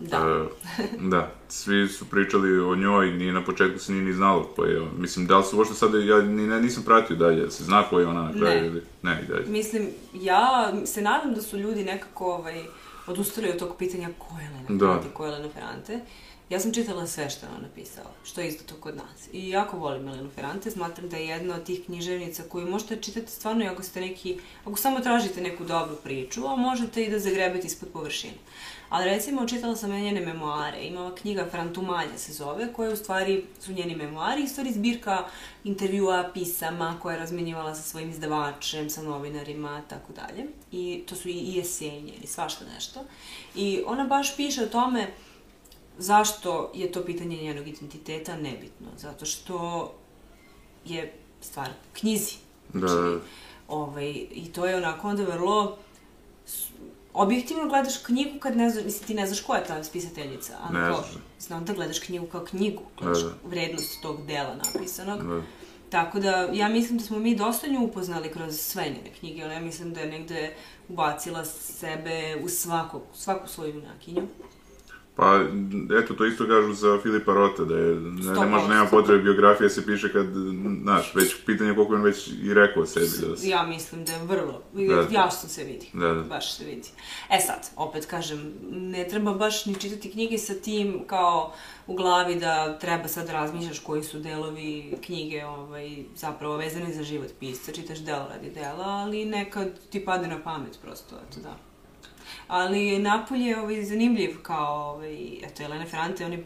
Da. E, da, svi su pričali o njoj, ni na početku se nije ni znalo ko je on. Mislim, da li su uopšte sad, ja ni, ne, nisam pratio dalje, se zna ko je ona na kraju Ne. ili... Ne, dalje. Mislim, ja se nadam da su ljudi nekako ovaj, odustali od tog pitanja ko je Lena Da. Ferrante, ko je Lena Ferrante. Ja sam čitala sve što je ona napisala, što je izdato kod nas. I jako volim Elenu Ferrante, smatram da je jedna od tih književnica koju možete čitati stvarno i ako ste neki, ako samo tražite neku dobru priču, a možete i da zagrebete ispod površine. Ali recimo, čitala sam njene memoare, imala knjiga Frantumalja se zove, koja u stvari su njeni memoari, stvari zbirka intervjua, pisama koje je razmenjivala sa svojim izdavačem, sa novinarima, tako dalje. I to su i, i eseji njeni, svašta nešto. I ona baš piše o tome zašto je to pitanje njenog identiteta nebitno. Zato što je stvar u knjizi. Da, da, Ovaj, I to je onako onda vrlo objektivno gledaš knjigu kad ne znaš, mislim ti ne znaš ko je ta spisateljica, ali Ne kao, znam da gledaš knjigu kao knjigu, gledaš Da, da. vrednost tog dela napisanog. da. Tako da, ja mislim da smo mi dosta nju upoznali kroz sve njene knjige, ona ja mislim da je negde ubacila sebe u svakog, svaku svoju junakinju. Pa, eto, to isto kažu za Filipa Rota, da je, ne, može, nema potrebe biografija se piše kad, znaš, već pitanje koliko on već i rekao o sebi. Da se, Ja mislim da je vrlo, Da. jasno se vidi. Da, da. Baš se vidi. E sad, opet kažem, ne treba baš ni čitati knjige sa tim kao u glavi da treba sad da razmišljaš koji su delovi knjige ovaj, zapravo vezani za život pisca, čitaš delo radi dela, ali nekad ti padne na pamet prosto, eto da. Ali Napolj je ovaj, zanimljiv kao, ovaj, eto, Elena Ferrante, on je,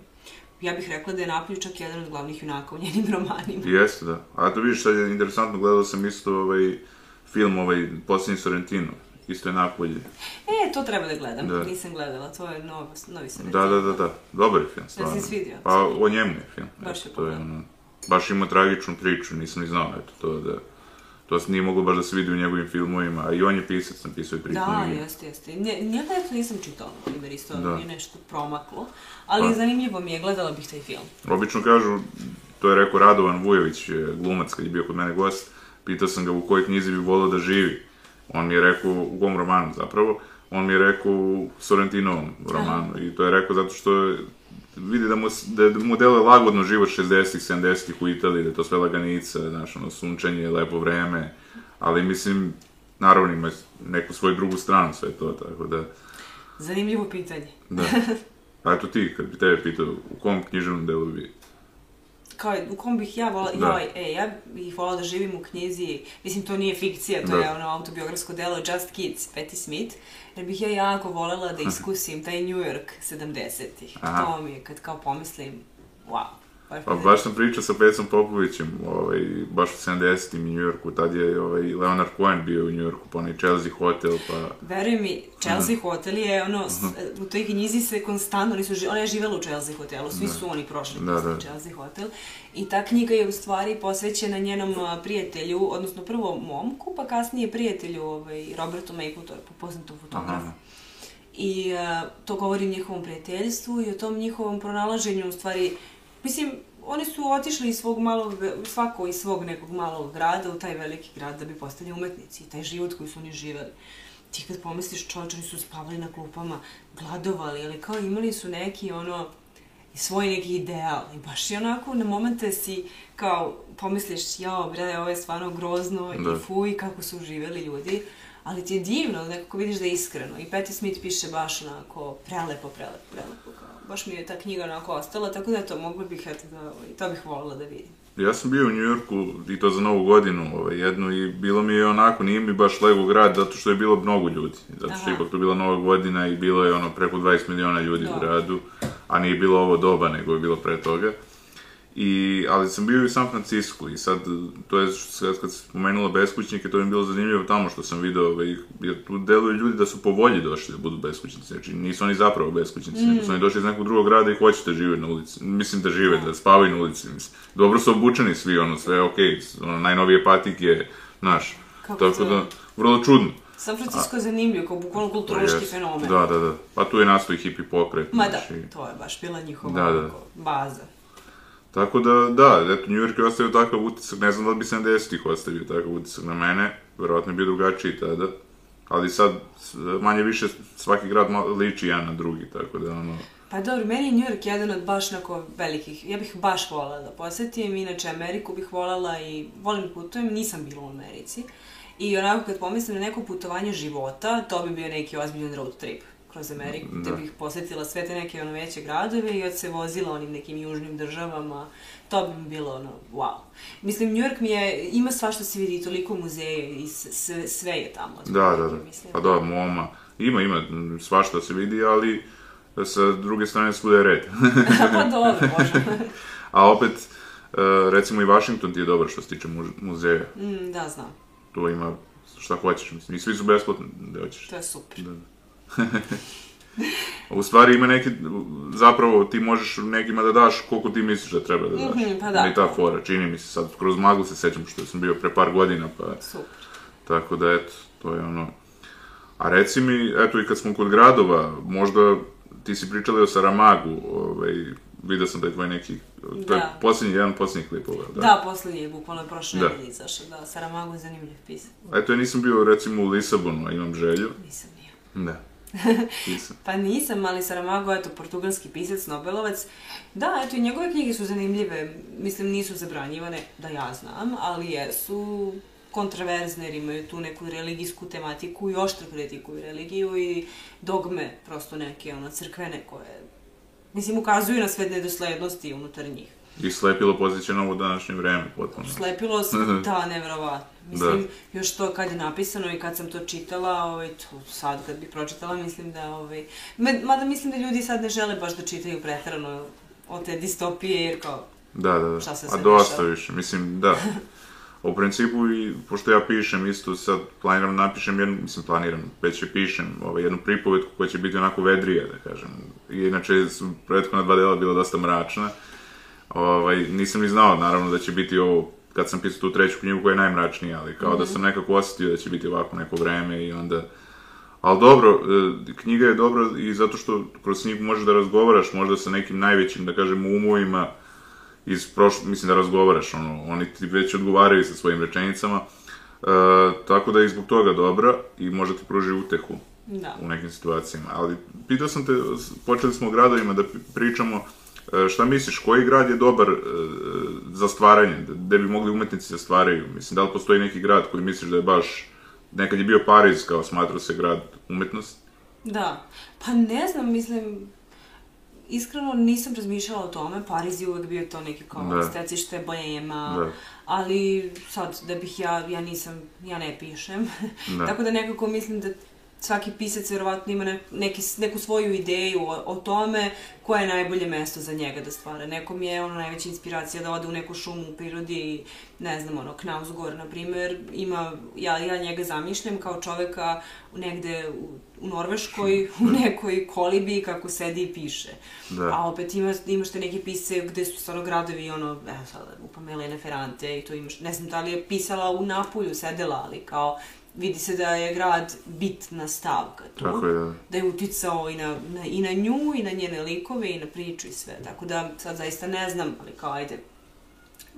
ja bih rekla da je Napolj čak jedan od glavnih junaka u njenim romanima. Jeste, da. A to vidiš, sad je interesantno, gledao sam isto ovaj film, ovaj, Posljednji Sorrentino. Isto je Napolje. E, to treba da gledam, Da. nisam gledala, to je novo, novi sam Da, da, da, da. Dobar je film, stvarno. se svidio? Pa o njemu je film. Baš Eto, je to je ono, baš ima tragičnu priču, nisam ni znao, eto, to da... To se nije moglo baš da se vidi u njegovim filmovima, a i on je pisac, napisao je tri Da, knjige. jeste, jeste. Ne, njega eto nisam čitala, na primjer, isto Da. mi je nešto promaklo, ali Pa. zanimljivo mi je, gledala bih taj film. Obično kažu, to je rekao Radovan Vujović, glumac, kad je bio kod mene gost, pitao sam ga u kojoj knjizi bi volao da živi. On mi je rekao, u kom romanu zapravo, on mi je rekao u Sorrentinovom romanu. I to je rekao zato što je- vidi da mu, s- da mu deluje lagodno život 60-ih, 70-ih u Italiji, da je to sve laganica, znaš, ono, sunčanje, lepo vreme, ali mislim, naravno ima neku svoju drugu stranu sve to, tako da, Zanimljivo pitanje. da. A eto ti, kad bi tebe pitao, u kom književnom delu bi Kao, u kom bih ja volala, Da. joj, e, ja bih volala da živim u knjizi, mislim, to nije fikcija, to Da. je ono autobiografsko delo Just Kids, Patti Smith, jer bih ja jako volela da iskusim taj New York 70-ih. Aha. To mi je, kad kao pomislim, wow. Baš Pa je baš sam pričao sa Pecom Popovićem, ovaj, baš u 70-im u New Yorku, tad je ovaj, Leonard Cohen bio u New Yorku, pa onaj Chelsea Hotel, pa... Veruj mi, Chelsea Hotel je ono, s- u toj knjizi se konstantno, oni su, ona je živela u Chelsea Hotelu, svi su oni prošli Da, da. Chelsea Hotel. I ta knjiga je u stvari posvećena njenom a, prijatelju, odnosno prvo momku, pa kasnije prijatelju ovaj, Robertu Mapletoru, poznatom fotografu. Aha. I uh, to govori o njihovom prijateljstvu i o tom njihovom pronalaženju, u stvari, mislim, oni su otišli iz svog malog, svako iz svog nekog malog grada u taj veliki grad da bi postali umetnici i taj život koji su oni živeli. Ti kad pomisliš čovječ, oni su spavali na klupama, gladovali, ali kao imali su neki ono, svoj neki ideal i baš i onako na momente si kao pomisliš jao bre ovo je stvarno grozno da. i fuj kako su živeli ljudi ali ti je divno nekako vidiš da je iskreno i Patti Smith piše baš onako prelepo prelepo prelepo baš mi je ta knjiga onako ostala tako da to mogla bih eto da i to bih volila da vidim Ja sam bio u Njujorku i to za novu godinu ovaj, jednu i bilo mi je onako, nije mi baš lego grad zato što je bilo mnogo ljudi. Zato što je ipak to bila nova godina i bilo je ono preko 20 miliona ljudi Dobre. u gradu, a nije bilo ovo doba nego je bilo pre toga. I, ali sam bio i u San Francisco i sad, to je sad kad se spomenula beskućnike, to mi je bilo zanimljivo tamo što sam video, ovaj, jer tu deluju ljudi da su po volji došli da budu beskućnici, znači nisu oni zapravo beskućnici, mm. nego su oni došli iz nekog drugog grada i hoće da žive na ulici, mislim da žive, da spavaju na ulici, mislim. Dobro su obučeni svi, ono, sve okej, okay, ono, najnovije patike, naš, Kako tako da, vrlo čudno. San Francisco je zanimljiv, kao bukvalno kulturološki fenomen. Da, da, da. Pa tu je nastao i hippie pokret. Ma da, to je baš bila njihova da, da. baza. Tako da, da, eto, New York je ostavio takav utisak, ne znam da li bi 70-ih ostavio takav utisak na mene, verovatno je bio drugačiji tada, ali sad manje više svaki grad liči jedan na drugi, tako da ono... Pa dobro, meni je New York jedan od baš nako velikih, ja bih baš volala da posetim, inače Ameriku bih volala i volim da putujem, nisam bila u Americi. I onako kad pomislim na neko putovanje života, to bi bio neki ozbiljan road trip kroz Ameriku, da. gde bih posetila sve te neke ono veće gradove i od se vozila onim nekim južnim državama, to bi mi bilo ono, wow. Mislim, New York mi je, ima sva što se vidi, toliko muzeje i sve, sve je tamo. Da, da, da, mislim. pa da, MoMA, ima, ima svašta se vidi, ali sa druge strane svuda je red. pa dobro, može. A opet, e, recimo i Washington ti je dobar što se tiče muzeja. Mm, da, znam. Tu ima šta hoćeš, mislim, i svi su besplatni da hoćeš. To je super. Da, da. U stvari ima neki, zapravo ti možeš nekima da daš koliko ti misliš da treba da daš. Mm -hmm, pa da. I ta fora, čini mi se sad, kroz maglu se sećam što sam bio pre par godina, pa... Super. Tako da, eto, to je ono... A reci mi, eto i kad smo kod gradova, možda ti si pričali o Saramagu, ovaj, vidio sam da je tvoj neki, to da. je posljednji, jedan posljednjih klipova, da? Da, posljednji je, bukvalno prošle da. nedelje izašao, da, Saramago je zanimljiv pisac. Eto, ja nisam bio recimo u Lisabonu, a imam želju. Nisam nije. Da. Nisam. pa nisam, ali Saramago, eto, portugalski pisac, Nobelovac. Da, eto, i njegove knjige su zanimljive. Mislim, nisu zabranjivane, da ja znam, ali jesu kontraverzne, jer imaju tu neku religijsku tematiku i oštro kritikuju religiju i dogme, prosto neke, ono, crkvene koje, mislim, ukazuju na sve nedoslednosti unutar njih. I slepilo pozicionalno u današnje vreme, potpuno. Slepilo da, nevjerovatno. Mislim, da. još to kad je napisano i kad sam to čitala, ovaj, to sad kad bih pročitala, mislim da, ovaj, mada mislim da ljudi sad ne žele baš da čitaju pretrano o te distopije, jer kao, da, da, da. šta se A dosta više, mislim, da. U principu, i, pošto ja pišem isto, sad planiram napišem jednu, mislim planiram, već je pišem ovaj, jednu pripovetku koja će biti onako vedrija, da kažem. I inače su prethodna dva dela bila dosta mračna. Ovaj, nisam ni znao, naravno, da će biti ovo kad sam pisao tu treću knjigu koja je najmračnija, ali kao mm -hmm. da mhm. sam nekako osetio da će biti ovako neko vreme i onda... Ali dobro, e, knjiga je dobra i zato što kroz knjigu možeš da razgovaraš možda sa nekim najvećim, da kažem, umovima iz prošlo, mislim da razgovaraš, ono, oni ti već odgovaraju sa svojim rečenicama, e, tako da je zbog toga dobra i možda ti pruži utehu da. u nekim situacijama. Ali pitao sam te, počeli smo o gradovima da pričamo, šta misliš, koji grad je dobar e, za stvaranje, gde bi mogli umetnici da stvaraju? Mislim, da li postoji neki grad koji misliš da je baš, nekad je bio Pariz, kao smatrao se grad umetnosti? Da, pa ne znam, mislim, iskreno nisam razmišljala o tome, Pariz je uvek bio to neki kao da. stecište bojema, da. ali sad da bih ja, ja nisam, ja ne pišem, da. tako da nekako mislim da svaki pisac verovatno ima ne, neki, neku svoju ideju o, o tome koje je najbolje mesto za njega da stvara. Nekom je ono najveća inspiracija da ode u neku šumu u prirodi, ne znam, ono, Knausgor, na primer, ima, ja, ja njega zamišljam kao čoveka negde u, u Norveškoj, u nekoj kolibi kako sedi i piše. Da. A opet ima, imaš te neke pise gde su stvarno gradovi, ono, evo sad, upam Elene Ferrante i to imaš, ne znam da li je pisala u Napulju, sedela, ali kao vidi se da je grad bitna stavka tu. Tako je, da. Da je uticao i na, na, i na nju, i na njene likove, i na priču i sve. Tako da sad zaista ne znam, ali kao ajde,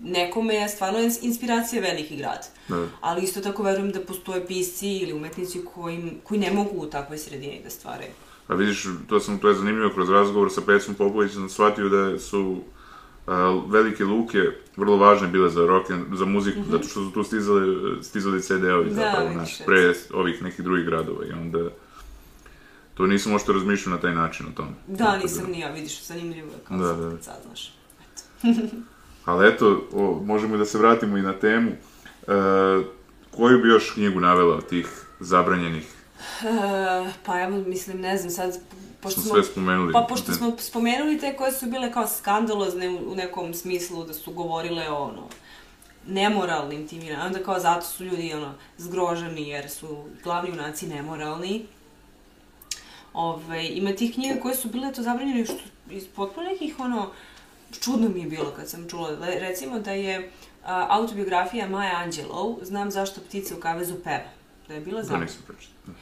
nekome je stvarno ins- inspiracija veliki grad. Da. Ali isto tako verujem da postoje pisci ili umetnici koji, koji ne mogu u takvoj sredini da stvaraju. A vidiš, to sam, to je zanimljivo, kroz razgovor sa Pecom Popovićem sam shvatio da su velike luke vrlo važne bile za rock, za muziku, zato što su tu stizali, stizali CD-ovi. Da, zapravo, eto. pre ovih nekih drugih gradova i onda to nisam možda razmišljao na taj način o tome. Da, Tako nisam ni ja, vidiš, zanimljivo je kao Da, da. kad saznaš. Ali eto, o, možemo i da se vratimo i na temu. E, koju bi još knjigu navela od tih zabranjenih? E, pa evo, mislim, ne znam, sad, pošto Smo sve spomenuli. Pa pošto smo spomenuli te koje su bile kao skandalozne u, nekom smislu da su govorile o ono, nemoralnim tim i onda kao zato su ljudi ono, zgroženi jer su glavni junaci nemoralni. Ove, ima tih knjiga koje su bile to zabranjene što iz potpuno nekih ono, čudno mi je bilo kad sam čula. Recimo da je a, autobiografija Maja Angelou, znam zašto ptice u kavezu peva. Da je bila To zabranjena. nisam pročitao.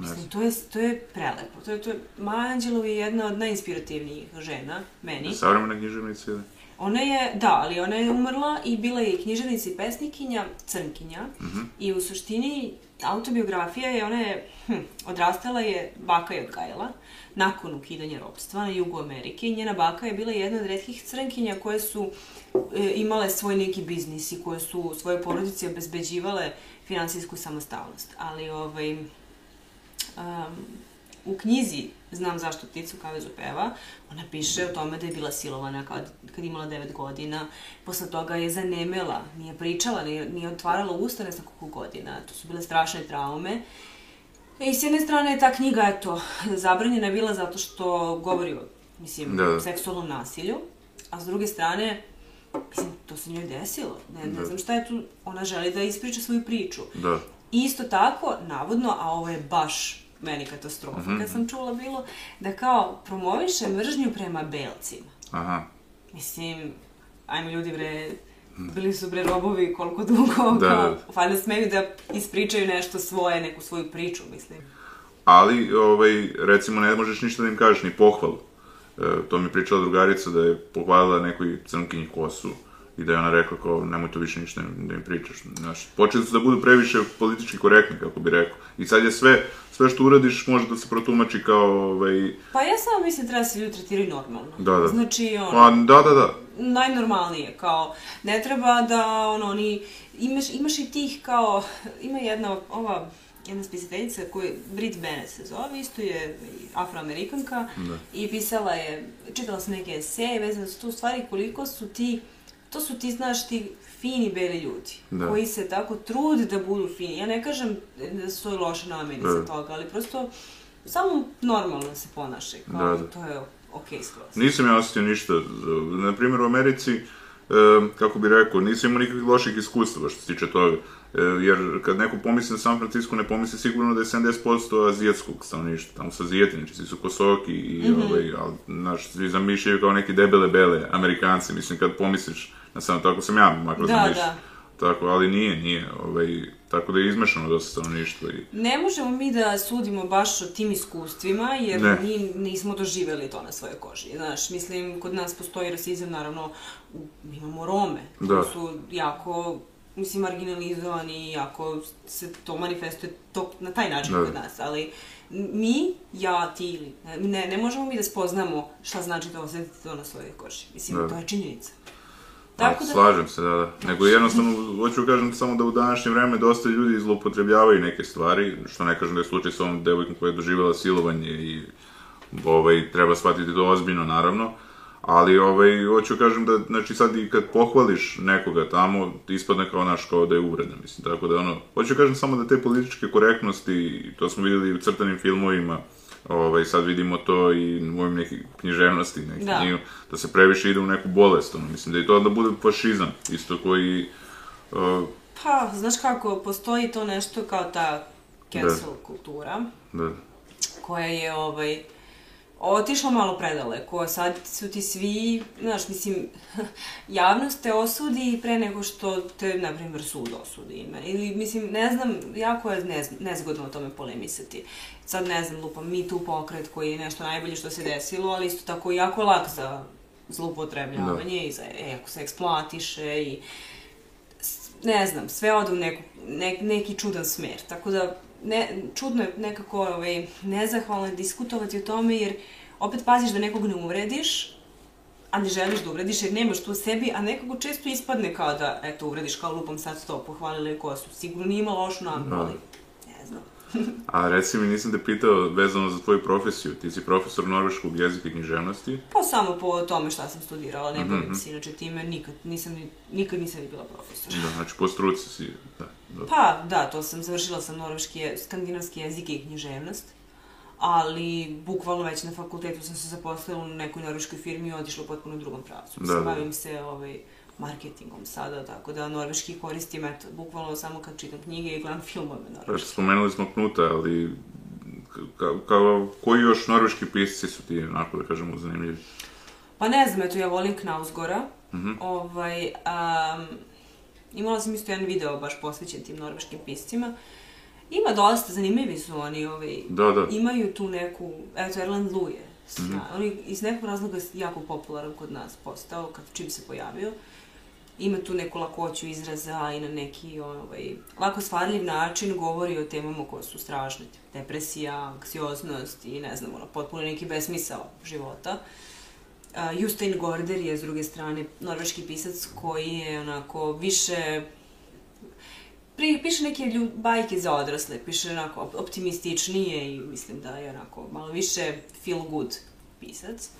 Da. Mislim, to je, to je prelepo. To je, to je, Maja Angelou je jedna od najinspirativnijih žena, meni. Savremena književnica ili? Ona je, da, ali ona je umrla i bila je i književnica i pesnikinja, crnkinja. Mhm. I u suštini autobiografija je, ona je, hm, odrastala je, baka je odgajala, nakon ukidanja ropstva na jugu Amerike i njena baka je bila jedna od redkih crnkinja koje su e, imale svoj neki biznis i koje su svoje porodici obezbeđivale finansijsku samostalnost. Ali, ovaj, um, u knjizi Znam zašto pticu kavezu peva, ona piše o tome da je bila silovana kad, kad imala 9 godina. Posle toga je zanemela, nije pričala, nije, nije otvarala usta ne znam koliko godina. To su bile strašne traume. I s jedne strane ta knjiga, eto, zabranjena je bila zato što govori o, mislim, Da, da. seksualnom nasilju, a s druge strane, mislim, to se njoj desilo. Ne, ne Da. znam šta je tu, ona želi da ispriča svoju priču. Da. Isto tako, navodno, a ovo je baš meni katastrofa, Mhm. kad sam čula bilo, da kao promoviše mržnju prema belcima. Aha. Mislim, ajmo ljudi bre, bili su bre robovi koliko dugo, Da, kao, da. valjda smeju da ispričaju nešto svoje, neku svoju priču, mislim. Ali, ovaj, recimo, ne možeš ništa da im kažeš, ni pohvalu. E, to mi je pričala drugarica da je pohvalila nekoj crnkinji kosu i da je ona rekla kao, nemoj to više ništa da im pričaš. Znaš, počeli su da budu previše politički korektni, kako bi rekao. I sad je sve, sve što uradiš može da se protumači kao, ovaj, Pa ja samo mislim treba da se ljudi tretiraju normalno. Da, da. Znači, ono, pa, da, da, da, najnormalnije, kao, ne treba da, ono, oni, imaš, imaš i tih, kao, ima jedna, ova, jedna spisateljica koja, Brit Bennett se zove, isto je afroamerikanka Da. i pisala je, čitala sam neke eseje vezane za tu stvari koliko su ti, to su ti, znaš, ti fini beli ljudi, Da. koji se tako trude da budu fini. Ja ne kažem da su loše nameni Da. za toga, ali prosto samo normalno se ponašaju, kao, Da, da. to je okej skroz. Nisam ja osjetio ništa. Na primjer, u Americi, e, kako bi rekao, nisam imao nikakvih loših iskustava što se tiče toga. E, jer kad neko pomisli na San Francisco, ne pomisli sigurno da je 70% azijatskog stanovništva. Tamo su azijeti, znači svi su kosoki i, ovaj, ali, znaš, svi zamišljaju kao neki debele bele Amerikanci. Mislim, kad pomisliš na samo tako sam ja makro Da, zamišljao. da. Tako, ali nije, nije. Ovaj, tako da je izmešano dosta stanovništva. I, Ne možemo mi da sudimo baš o tim iskustvima, jer Ne. mi nismo doživeli to na svojoj koži. Znaš, mislim, kod nas postoji rasizam, naravno, imamo Rome, Da. su jako, mislim, marginalizovani jako se to manifestuje to, na taj način Da. kod nas, ali mi, ja, ti ili, ne, ne možemo mi da spoznamo šta znači da osetiti to na svojoj koži. Mislim, Da. to je činjenica. Tako da... Slažem se, da, da. Nego jednostavno, hoću kažem samo da u današnje vreme dosta ljudi zloupotrebljavaju neke stvari, što ne kažem da je slučaj sa ovom devojkom koja je doživjela silovanje i ovaj, treba shvatiti to ozbiljno, naravno. Ali, ovaj, hoću kažem da, znači sad i kad pohvališ nekoga tamo, ispadne kao naš, kao da je uvreda, mislim, tako da ono, hoću kažem samo da te političke korektnosti, to smo vidjeli u crtanim filmovima, ovaj, sad vidimo to i u mojim nekih književnosti, nekih Da. knjiga, da se previše ide u neku bolest, ono, mislim da i to onda bude fašizam, isto koji, uh, Pa, znaš kako, postoji to nešto kao ta cancel kultura, da, koja je ovaj otišlo malo predaleko. Sad su ti svi, znaš, mislim, javnost te osudi pre nego što te, na primjer, sud osudi. Ili, mislim, ne znam, jako je nez, nezgodno o tome polemisati. Sad, ne znam, lupam, mi tu pokret koji je nešto najbolje što se desilo, ali isto tako jako lak za zloupotrebljavanje da. i za, e, ako se eksploatiše i ne znam, sve ode u neku, ne, neki čudan smer. Tako da, ne, čudno je nekako ovaj, nezahvalno diskutovati o tome, jer opet paziš da nekog ne uvrediš, a ne želiš da uvrediš jer nemaš to u sebi, a nekako često ispadne kao da, eto, uvrediš kao lupom sad to, pohvalili kosu. Sigurno nije ima lošu nameru, ali ne znam. a reci mi, nisam te pitao vezano za tvoju profesiju. Ti si profesor norveškog jezika i književnosti? Pa samo po tome šta sam studirala, ne mm -hmm. se inače time, nikad nisam, nikad nisam ni bila profesor. Da, znači po struci si, da. Pa, da, to sam, završila sam norveški, skandinavski jezik i književnost ali bukvalno već na fakultetu sam se zaposlila u nekoj norveškoj firmi i otišla u potpuno drugom pravcu. Da, da. Bavim se ovaj, marketingom sada, tako da norveški koristim, eto, bukvalno samo kad čitam knjige i gledam filmove norveški. Pa, spomenuli smo Knuta, ali ka, ka, koji još norveški pisci su ti, onako da kažemo, zanimljivi? Pa ne znam, eto, ja volim Knausgora. Mm -hmm. ovaj, um, imala sam isto jedan video baš posvećen tim norveškim piscima. Ima dosta, zanimljivi su oni, ovaj, da, da. imaju tu neku, eto, Erland Lu je, mm -hmm. oni iz nekog razloga je jako popularan kod nas postao, kad čim se pojavio. Ima tu neku lakoću izraza i na neki ovaj, lako stvarljiv način govori o temama koje su strašne. Depresija, anksioznost i ne znam, ono, potpuno neki besmisao života. Uh, Justein Gorder je s druge strane norveški pisac koji je onako više pri, piše neke ljud, bajke za odrasle, piše onako optimističnije i mislim da je onako malo više feel good pisac.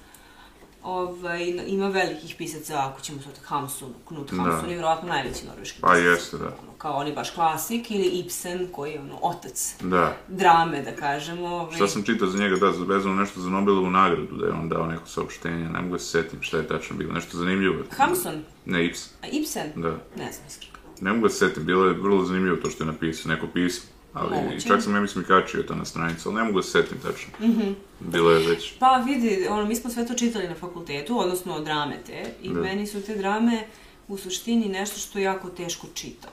Ovaj, ima velikih pisaca, ako ćemo sad Hamsun, Knut Hamsun da. je vjerojatno najveći norveški pa pisac. Pa jeste, da. Ono, kao on je baš klasik, ili Ibsen, koji je ono, otac da. drame, da kažemo. Ovaj. Šta sam čitao za njega, da, vezano nešto za Nobelovu nagradu, da je on dao neko saopštenje, ne mogu da se setim šta je tačno bilo, nešto zanimljivo. Hamsun? Ne, Ibsen. A Ibsen? Da. Ne znam, iskreno ne mogu da se setim, bilo je vrlo zanimljivo to što je napisao, neko pismo. Ali Moguće. čak sam, ja mislim, i kačio to na stranicu, ali ne mogu da se setim tačno. Mm -hmm. Bilo je već... Pa vidi, ono, mi smo sve to čitali na fakultetu, odnosno drame te, i da. meni su te drame u suštini nešto što jako teško čitam.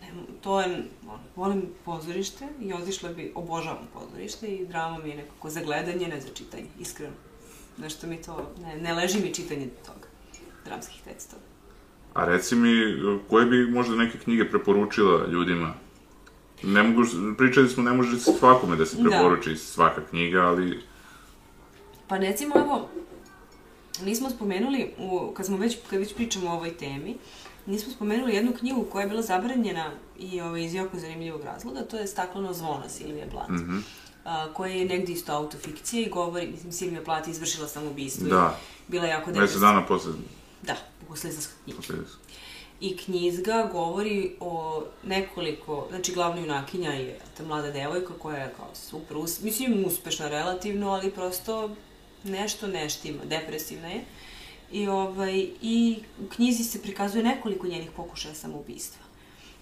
Ne, to je, ono, volim pozorište i otišla bi, obožavam pozorište i drama mi je nekako za gledanje, ne za čitanje, iskreno. Nešto mi to, ne, ne leži mi čitanje toga, dramskih tekstova. A reci mi, koje bi možda neke knjige preporučila ljudima? Ne mogu, pričali smo, ne može svakome da se da. preporuči da. svaka knjiga, ali... Pa recimo, evo, nismo spomenuli, u, kad smo već, kad već pričamo o ovoj temi, nismo spomenuli jednu knjigu koja je bila zabranjena i ovaj, iz jako zanimljivog razloga, to je Stakleno zvono Silvije Blat. Mm -hmm. Uh, koja je negdje isto autofikcija i govori, mislim, Silvija Plat izvršila samoubistvo da. i bila jako depresivna. Mesec dana posle Da, posljednjska knjiga. I knjizga govori o nekoliko, znači glavna junakinja je ta mlada devojka koja je kao super, us, mislim uspešna relativno, ali prosto nešto neštima, depresivna je. I, ovaj, I u knjizi se prikazuje nekoliko njenih pokušaja samoubistva.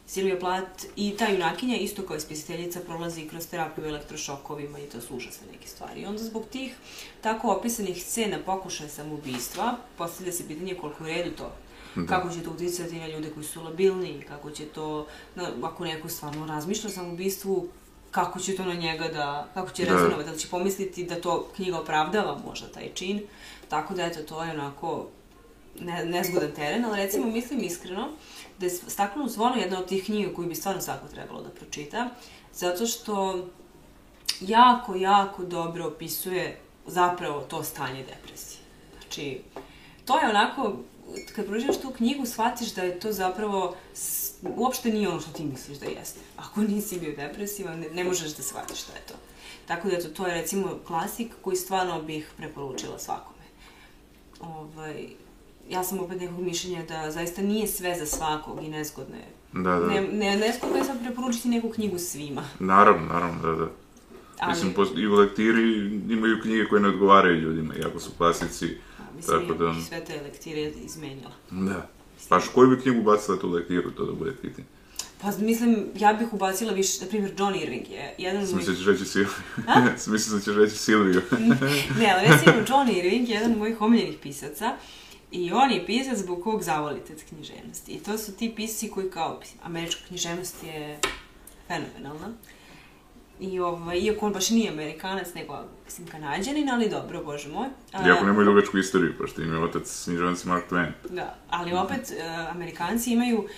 Silvija Plat i ta junakinja, isto kao ispisateljica, prolazi kroz terapiju elektrošokovima i to su užasne neke stvari. I onda zbog tih tako opisanih scena pokušaja samoubistva, postavlja se pitanje koliko u redu to Da. Kako će to uticati na ljude koji su labilni, kako će to, na, ako neko stvarno razmišlja o samobistvu, kako će to na njega da, kako će da. rezonovati, da li će pomisliti da to knjiga opravdava možda taj čin. Tako da, eto, to je onako ne, nezgodan teren, ali recimo mislim iskreno da je Stakleno zvono jedna od tih knjiga koju bi stvarno svako trebalo da pročita, zato što jako, jako dobro opisuje zapravo to stanje depresije. Znači, to je onako, kad pročitaš tu knjigu, shvatiš da je to zapravo uopšte nije ono što ti misliš da jeste. Ako nisi bio depresivan, ne, ne možeš da shvatiš šta je to. Tako da eto, to je recimo klasik koji stvarno bih preporučila svakome. Ovaj, ja sam opet nekog mišljenja da zaista nije sve za svakog i nezgodno je. Da, da. Ne, ne, nezgodno je sad preporučiti neku knjigu svima. Naravno, naravno, da, da. Ali... Mislim, i u lektiri imaju knjige koje ne odgovaraju ljudima, iako su klasici. Mislim, tako da... sve te lektire izmenjala. Da. Pa koju bi knjigu bacila tu lektiru, to da bude pitanje? Pa mislim, ja bih ubacila više, na primjer, John Irving je jedan od mojih... Mislim da ćeš reći Silviju. Mislim da ćeš reći Silviju. ne, ali recimo John Irving je jedan od mojih omiljenih pisaca i on je pisac zbog kog zavolite književnosti. I to su ti pisci koji kao, američka književnost je fenomenalna. I ovaj, iako on baš nije Amerikanac, nego, mislim, Kanadjanin, ali dobro, bože moj. A, Iako nemaju dugačku istoriju, pošto im je otac književnic Mark Twain. Da, ali opet, uh, Amerikanci imaju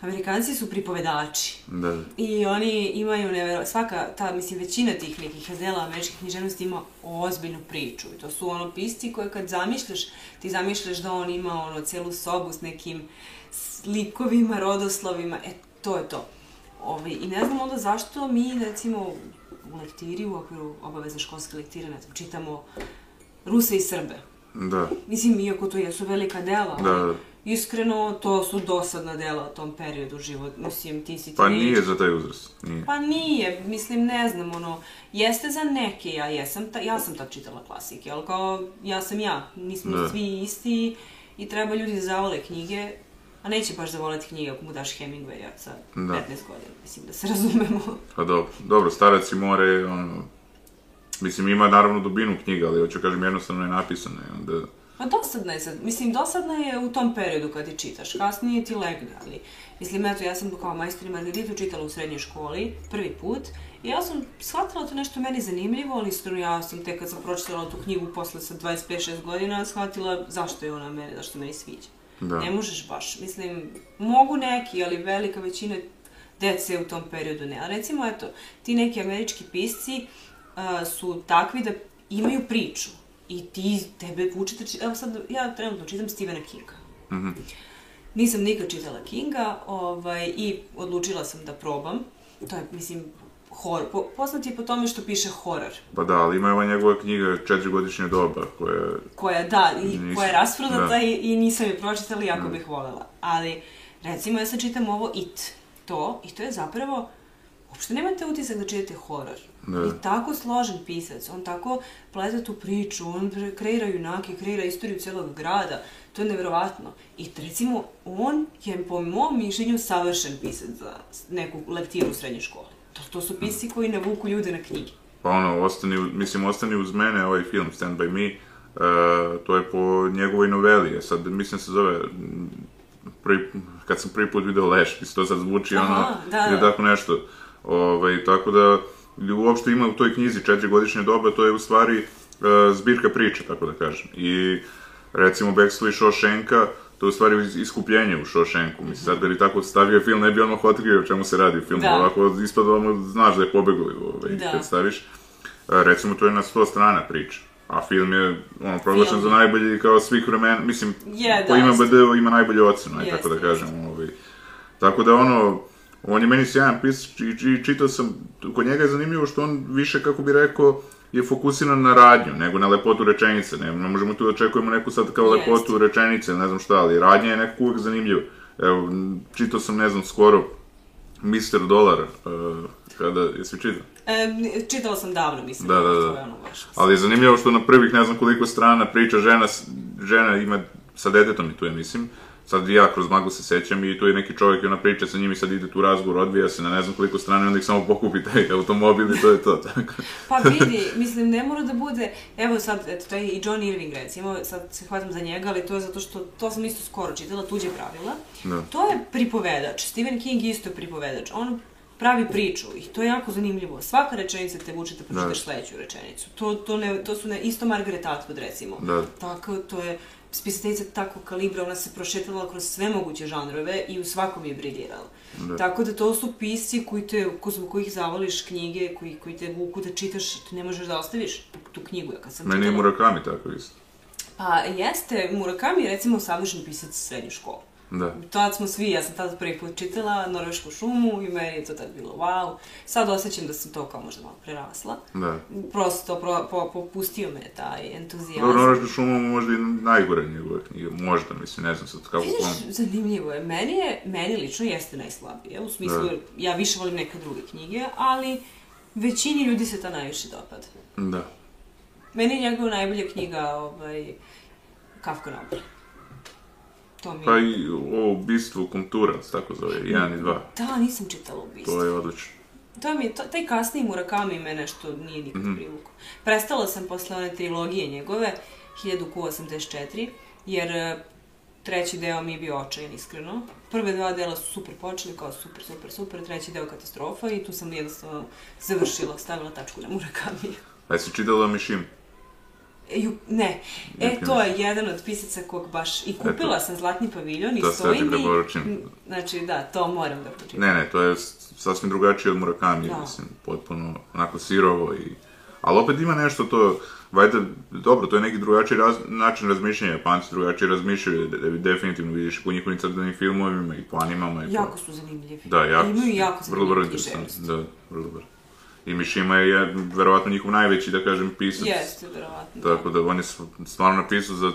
Amerikanci su pripovedači. Da. I oni imaju nevero... Svaka, ta, mislim, većina tih nekih dela američkih književnosti ima ozbiljnu priču. I to su ono pisci koje kad zamišljaš, ti zamišljaš da on ima ono celu sobu s nekim slikovima, rodoslovima. E, to je to. Ovi, I ne znam onda zašto mi, recimo, u lektiri, u okviru obavezne školske lektire, ne znam, čitamo Ruse i Srbe. Da. Mislim, iako to jesu velika dela, Da, ali da. iskreno, to su dosadna dela u tom periodu život. Mislim, ti si Pa teenager. nije za taj uzrast. Nije. Pa nije, mislim, ne znam, ono, jeste za neke, ja jesam, ta, ja sam tad čitala klasike, ali kao, ja sam ja, nismo Da. svi isti i treba ljudi da zavole knjige, a neće baš zavoleti knjige ako mu daš Hemingwaya sa Da. 15 godina, mislim, da se razumemo. Pa dobro, dobro, starac i more, ono, mislim, ima naravno dubinu knjiga, ali hoću kažem, jednostavno je napisano i onda... Pa dosadna je sad, mislim, dosadna je u tom periodu kad ti čitaš, kasnije ti legne, ali, mislim, eto, ja sam kao majstor i Margaritu čitala u srednjoj školi, prvi put, i ja sam shvatila to nešto meni zanimljivo, ali iskreno ja sam tek kad sam pročitala tu knjigu posle sa 25-6 godina, shvatila zašto je ona meni, zašto meni sviđa. Da. Ne možeš baš, mislim, mogu neki, ali velika većina dece u tom periodu ne. A recimo, eto, ti neki američki pisci uh, su takvi da imaju priču i ti, tebe vuče da Evo sad, ja trenutno čitam Stephena Kinga. Mhm. Nisam nikad čitala Kinga ovaj, i odlučila sam da probam. To je, mislim, horor. Po, poznat je po tome što piše horor. Pa da, ali ima ova njegova knjiga Četiri doba, koja koja, da, i Nisam- koja je rasprodata da. i, i nisam je pročitala, jako bih volela. Ali, recimo, ja sad čitam ovo It, to, i to je zapravo, uopšte nemate utisak da čitate horor. Da. I tako složen pisac, on tako pleta tu priču, on kreira junake, kreira istoriju celog grada, to je neverovatno. I recimo, on je po mom mišljenju savršen pisac za neku lektiru u srednjoj školi. To, to su pisci koji navuku ljude na knjige. Pa ono, ostani, mislim, ostani uz mene, ovaj film, Stand By Me, uh, to je po njegovoj noveli, e sad, mislim se zove, prvi, kad sam prvi put video Leš, mislim, to sad zvuči Aha, ono, da, ili tako nešto, ovaj, tako da, uopšte ima u toj knjizi četiri doba, to je u stvari uh, zbirka priče, tako da kažem, i recimo Bekstvo i Šošenka, to je u stvari is- iskupljenje u Šošenku, mislim, sad da bi tako stavio film, ne bi odmah otkrio o čemu se radi u filmu, Da. ovako ispada ono, znaš da je pobegao, ovaj, Da. kad staviš. A, recimo, to je na 100 strana priča. A film je ono, proglašen Film. za najbolji kao svih vremena, mislim, Je, po da, ima. BD ima najbolju ocenu, aj tako da kažem. Ovaj. Tako da ono, on je meni sjajan pisac i, i čitao sam, kod njega je zanimljivo što on više, kako bi rekao, je fokusiran na radnju, nego na lepotu rečenice. Ne, ne možemo tu da očekujemo neku sad kao Jeste. lepotu rečenice, ne znam šta, ali radnja je nekako uvek zanimljiva. Evo, čitao sam, ne znam, skoro Mr. Dolar, uh, kada, jesi čitao? E, čitala sam davno, mislim. Da, da, da. Baš. Ali je zanimljivo što na prvih ne znam koliko strana priča žena, žena ima sa detetom i tu je, mislim. Sad ja kroz maglu se sećam i tu je neki čovjek i ona priča sa njim i sad ide tu razgovor, odvija se na ne znam koliko strana i onda ih samo pokupi taj automobil i to je to. Tako. Pa vidi, mislim, ne mora da bude, evo sad, eto, to je i John Irving, recimo, sad se hvatam za njega, ali to je zato što, to sam isto skoro čitala, tuđe pravila. Da. To je pripovedač, Stephen King isto je pripovedač, on pravi priču i to je jako zanimljivo. Svaka rečenica te vuče da pročitaš Da. sledeću rečenicu. To, to, ne, to su ne, isto Margaret Atwood, recimo. Da. Tako, to je spisateljica takvog kalibra, ona se prošetala kroz sve moguće žanrove i u svakom je briljirala. Da. Tako da to su pisci koji te, ko zbog kojih zavoliš knjige, koji, koji te vuku da čitaš, ti ne možeš da ostaviš tu, knjigu. Ja kad sam Meni je Murakami tako isto. Pa jeste, Murakami je recimo savršen pisac srednju školu. Da. Tad smo svi, ja sam tad prvi put čitala Norvešku šumu i meni je to tad bilo wow. Sad osjećam da sam to kao možda malo prerasla. Da. Prosto pro, po, popustio me taj entuzijazam. Dobro, Norašku šumu možda i najgore njegove knjige, možda, mislim, ne znam sad kako Vidiš, kom. zanimljivo je. Meni je, meni lično jeste najslabije. U smislu, Da. ja više volim neke druge knjige, ali većini ljudi se ta najviše dopada. Da. Meni je njegova najbolja knjiga, ovaj, Kafka na obali. To mi. Pa i o ubistvu Komtura, se tako zove, 1 i 2. Da, nisam čitala ubistvo. To je odlično. To mi je, to, taj kasniji Murakami me nešto nije nikad Mhm. privukao. Prestala sam posle one trilogije njegove, 1000Q84, jer e, treći deo mi je bio očajan, iskreno. Prve dva dela su super počeli, kao super, super, super, treći deo katastrofa i tu sam jednostavno završila, stavila tačku na Murakami. A jesi čitala Mishima? E, ju, ne, e, to je jedan od pisaca kog baš, i kupila Eto. sam Zlatni paviljon i To stoji ti mi. preporučujem. Znači, da, to moram da pročitam. Ne, ne, to je sasvim drugačije od Murakami, Da. mislim, potpuno onako sirovo i... Ali opet ima nešto to, vajde, dobro, to je neki drugačiji raz, način razmišljanja, Japanci drugačije razmišljaju, de, de- definitivno vidiš po njihovim crtanim filmovima i po animama i po... Jako su zanimljivi. Da, jako. I imaju jako vrlo, vrlo zanimljivu interesantno, da, vrlo, vrlo. I Mishima je, verovatno njihov najveći, da kažem, pisac. Jeste, verovatno. Tako da on je stvarno napisao za...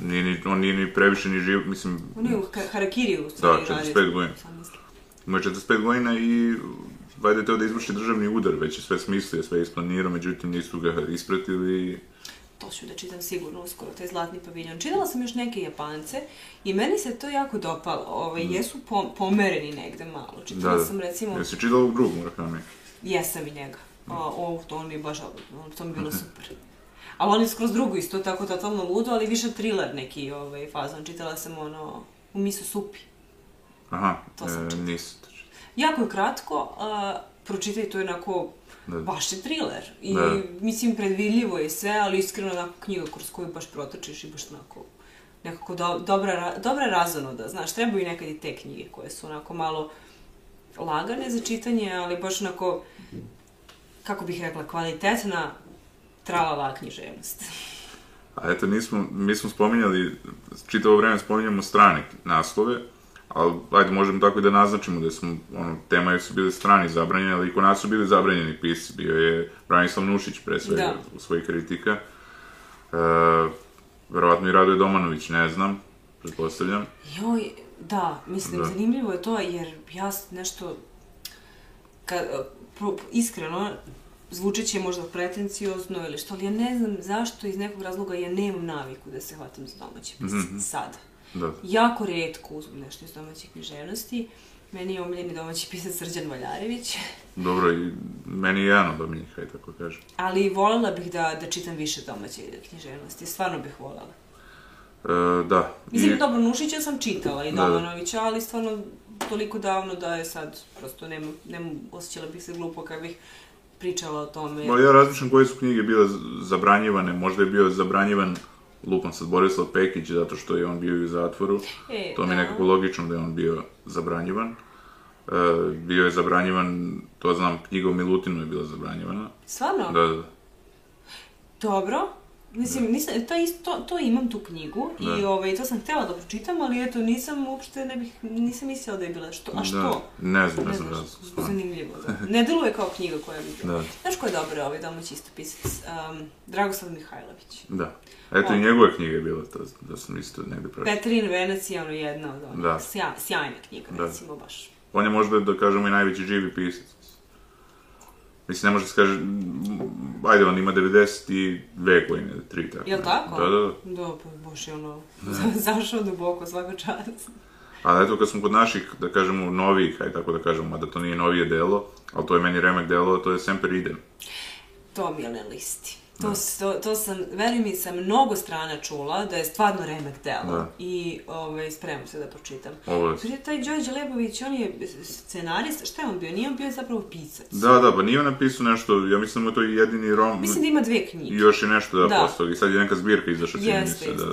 Nije ni, on nije ni previše ni živ, mislim, On je u Ha- Harakiri u stvari Da, radio. 45 godina. Ima 45 godina i valjda je teo da izvrši državni udar, već je sve smislio, sve isplanirao, međutim nisu ga ispratili. To ću da čitam sigurno uskoro, taj zlatni paviljon. Čitala sam još neke Japance i meni se to jako dopalo. Ovaj, jesu po, pomereni negde malo. Čitala Mm. Da, sam recimo, Jesi čitala ovog drugog Murakami? Jesam i njega. Mm. A, o, to mi je baš, to mi je bilo super. A on je skroz drugo isto, tako totalno ludo, ali više thriller neki ovaj, fazon. Čitala sam ono, u miso supi. Aha, To sam e, čitala. nisam to čitala. Jako je kratko, a, pročitaj, to je onako Da. baš je thriller. I, Da. mislim, predvidljivo je sve, ali iskreno onako knjiga kroz koju baš protrčiš i baš onako nekako do, dobra, ra- dobra razonoda, znaš, trebaju nekad i te knjige koje su onako malo lagane za čitanje, ali baš onako, kako bih rekla, kvalitetna tralala književnost. A eto, nismo, mi smo spominjali, čitavo vreme spominjamo strane naslove, ali ajde možemo tako i da naznačimo da smo, ono, tema su bili strani zabranjeni, ali i kod nas su bili zabranjeni pisci. Bio je Branislav Nušić pre svega Da. u svojih kritika. E, verovatno i Radoje Domanović, ne znam, pretpostavljam. Joj, da, mislim, Da. zanimljivo je to, jer ja nešto, ka, pro, iskreno, zvučeće možda pretenciozno ili što, ali ja ne znam zašto iz nekog razloga ja nemam naviku da se hvatam za domaće pisce Mhm. sada. Da. Jako redko uzmem nešto iz domaće književnosti. Meni je omiljeni domaći pisac Srđan Valjarević, Dobro, i meni je jedan od omiljenih, tako kažem. ali voljela bih da, da čitam više domaće književnosti, stvarno bih voljela. E, da. Mislim, I- dobro, Nušića sam čitala i Da, da. Domanovića, ali stvarno toliko davno da je sad, prosto nema, nema, osjećala bih se glupo kad bih pričala o tome. Ma, ja razmišljam koje su knjige bile zabranjivane, možda je bio zabranjivan lupam sad Borislav Pekić, zato što je on bio u zatvoru. E, To mi je da. nekako logično da je on bio zabranjivan. E, bio je zabranjivan, to znam, knjiga o Milutinu je bila zabranjivana. Stvarno? Da, da. Dobro. Mislim, nisam, to, isto, to, to imam tu knjigu i Da. ovaj, to sam htjela da pročitam, ali eto, nisam uopšte, ne bih, nisam mislila da je bila što, a što? Da. Ne znam, ne znam razlog, stvarno. zanimljivo, da. Ne deluje kao knjiga koja bi bila. Da. Znaš ko je dobar ovaj domaći isto pisac? Um, Dragoslav Mihajlović. Da. Eto O. i njegove knjige je bila, to, da sam isto negde pročitao. Petrin Venac je ono jedna od onih. Da. Sja, sjajna knjiga, Da. recimo baš. On je možda, da kažemo, i najveći živi pisac. Mislim, ne može da se kaže, m, ajde, on ima 92 godine, 3 tako. Jel tako? Da, da, da. Da, pa baš je ono, zašao duboko, svaka čast. Ali eto, kad smo kod naših, da kažemo, novijih, ajde tako da kažemo, mada to nije novije delo, ali to je meni remek delo, to je Semper Idem. To mi je na listi. To, s- to, to sam, veri mi, sa mnogo strana čula da je stvarno remek delo. Da. I ovaj, spremam se da pročitam. Ovo je... Prije taj Đorđe Lebović, on je scenarist, šta je on bio? Nije on bio zapravo pisac. Da, da, pa nije on napisao nešto, ja mislim da mu je to i jedini rom... Mislim da ima dve I knjige. još je nešto da, Da. postao, i sad je neka zbirka izašla, čini mi se, da... jeste.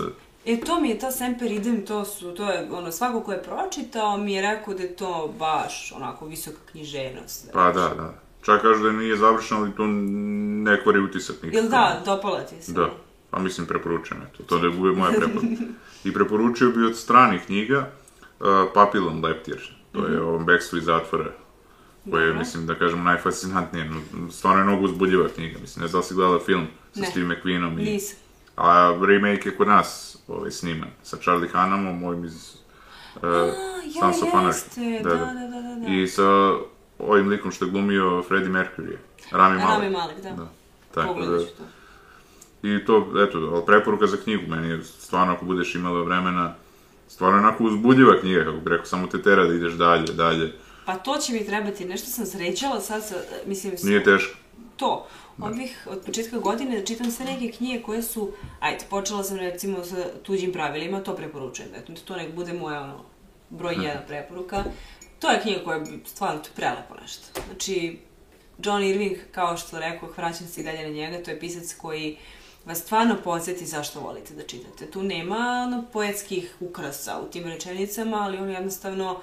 E, to mi je, ta Semper Idem, to su, to je, ono, svako ko je pročitao mi je rekao da je to baš, onako, visoka književnost. Pa da, da. Čak kažu da nije završeno, ali to ne kvari utisak nikako. Jel da, dopala ti se? Da, pa mislim preporučujem, eto, to da je moja preporuka. I preporučio bi od stranih knjiga uh, Papillon Leptir, to je o ovom bekstvu iz zatvora, koje je, mislim, da kažem, najfascinantnije, no, stvarno je mnogo uzbudljiva knjiga, mislim, ne znam da si gledala film sa Ne. Steve McQueenom i... Nisam. A remake je kod nas ovaj, sniman, sa Charlie Hunnamom, ovim iz uh, ja, of Anarchy. jeste, da, da, da, da, da. I sa ovim likom što je glumio Freddie Mercury, Rami Malek. Rami Malek, da. Da. Tako da, Pogledat ću to. I to, eto, ali preporuka za knjigu, meni je stvarno ako budeš imala vremena, stvarno je onako uzbudljiva knjiga, kako bi rekao, samo te tera da ideš dalje, dalje. Pa to će mi trebati, nešto sam srećala sad sa, mislim, s- Nije teško. to. Ovih, od početka godine, da čitam sve neke knjige koje su, ajde, počela sam recimo sa tuđim pravilima, to preporučujem, eto, to nek bude moja, ono, broj jedna preporuka. To je knjiga koja bi stvarno to je prelepo nešto. Znači, John Irving, kao što rekao, vraćam se i dalje na njega, to je pisac koji vas stvarno podsjeti zašto volite da čitate. Tu nema ono, poetskih ukrasa u tim rečenicama, ali on jednostavno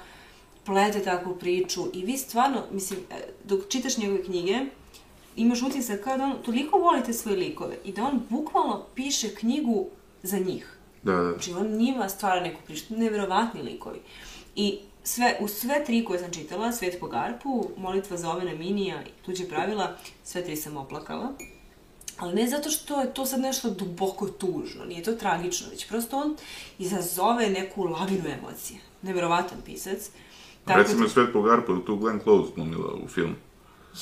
plete takvu priču i vi stvarno, mislim, e, dok čitaš njegove knjige, imaš utisak kao da on toliko volite svoje likove i da on bukvalno piše knjigu za njih. Da, da. Znači, on njima stvara neku priču, nevjerovatni likovi. I sve, u sve tri koje sam čitala, Svet po garpu, Molitva za Ovena Minija i Tuđe pravila, sve tri sam oplakala. Ali ne zato što je to sad nešto duboko tužno, nije to tragično, već prosto on izazove neku lavinu emocije. Nevjerovatan pisac. Tako Recimo da- Svet po garpu, tu Glenn Close glumila u filmu.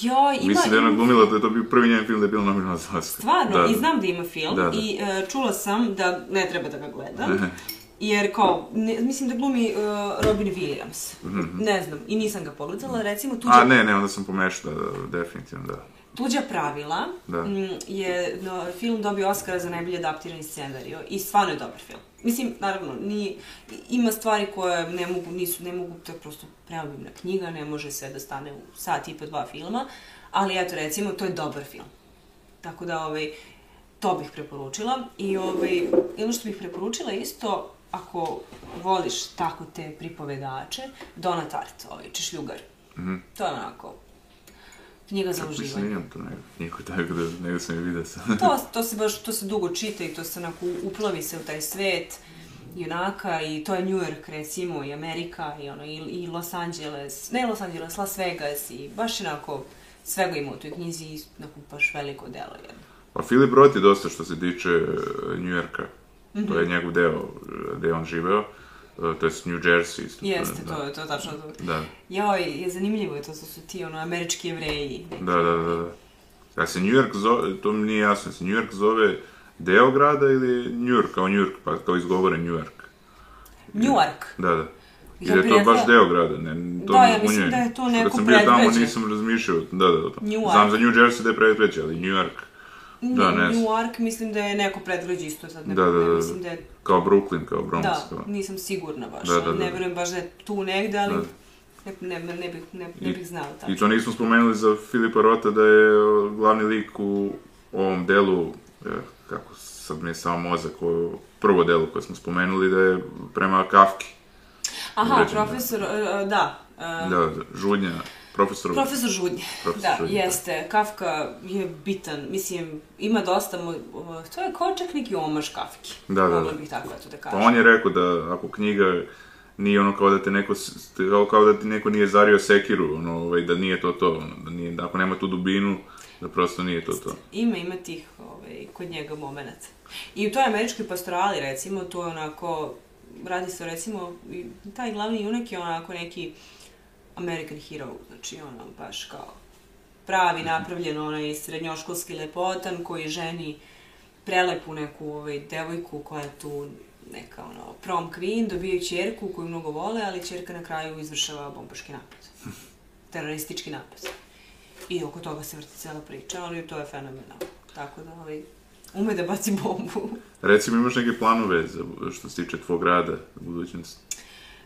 Joj, ima... Mislim da je ona glumila da je to bio prvi njen film da je bilo nominalno za Oscar. Stvarno, da, i znam da ima film Da, da. i e, čula sam da ne treba da ga gledam. Jer kao, ne, mislim da glumi uh, Robin Williams. Ne znam, i nisam ga pogledala. Recimo, tuđa, Mhm. A, ne, ne, onda sam pomešao, da, definitivno, da. tuđa pravila Da. mm, je no, film dobio Oscara za najbolji adaptirani scenario i stvarno je dobar film. Mislim, naravno, ni, ima stvari koje ne mogu, nisu, ne mogu, to je prosto preobimna knjiga, ne može sve da stane u sat i po dva filma, ali eto, recimo, to je dobar film. Tako da, ovaj, to bih preporučila. I ovaj, ono što bih preporučila isto, ako voliš tako te pripovedače, Dona Tart, ovaj, Češljugar. To je onako, knjiga za Mislim, uživanje. imam to nego, niko tako da, nego sam je vidio sam. To, to se baš, to se dugo čita i to se onako uplavi se u taj svet junaka i to je New York recimo i Amerika i ono i, i Los Angeles, ne Los Angeles, Las Vegas i baš onako svega ima u toj knjizi i onako baš veliko delo jedno. Pa Filip Roth je dosta što se tiče e, New Yorka. To Mhm. je njegov deo e, gde je on živeo. E, To je New Jersey isto. Jeste, da. to je to tačno to. Da, Joj, je zanimljivo je to što su ti ono američki jevreji. neki. da, da, da. da. A se New York zove, to mi nije jasno, se New York zove deo grada ili New York, kao New York, pa kao izgovore New York. Newark. Da, da. Ja Ili je to baš deo grada, ne, to Da, ja mislim da je to Kad neko sam bio tamo predgrađe. nisam razmišljao, da, da, da. Znam za New Jersey da je predgrađe, ali New York, Da, ne znam. Newark mislim da je neko predgrađe isto sad ne, Da, da, da, da. mislim da je kao Brooklyn, kao Bronx. Da, kao. nisam sigurna baš. Da, da, da. Ne verujem baš da je tu negde, ali Da. ne, ne, ne, bih, ne, ne I- bih znala I tačno. to nismo spomenuli za Filipa Rota da je glavni lik u ovom delu, e, kako sad mi je samo mozak, o, prvo delu koje smo spomenuli, da je prema Kafki. Aha, uređen, profesor, e, e, da. e, Da, da, žudnja, profesor... Profesor Žudnje. Profesor da, Žudnje, da. jeste. Kafka je bitan. Mislim, ima dosta... Mo, to je kao čak neki omaž Kafki. Da, da, da. Mogla bih tako eto da Pa kažem. on je rekao da ako knjiga nije ono kao da te neko, kao, kao da ti neko nije zario sekiru, ono, ovaj, da nije to to, ono, da nije, da ako nema tu dubinu, da prosto nije to to. Ima, ima tih ovaj, kod njega momenata. I u toj američkoj pastorali, recimo, to je onako, radi se recimo, taj glavni junak je onako neki American hero, znači ono, baš kao pravi, napravljen onaj srednjoškolski lepotan koji ženi prelepu neku ovaj, devojku koja je tu neka ono, prom queen, dobijaju čerku koju mnogo vole, ali čerka na kraju izvršava bombaški napad. Teroristički napad. I oko toga se vrti cela priča, ali to je fenomenalno. Tako da, ovaj, ume da baci bombu. Recimo, imaš neke planove za, što se tiče tvog rada u budućnosti?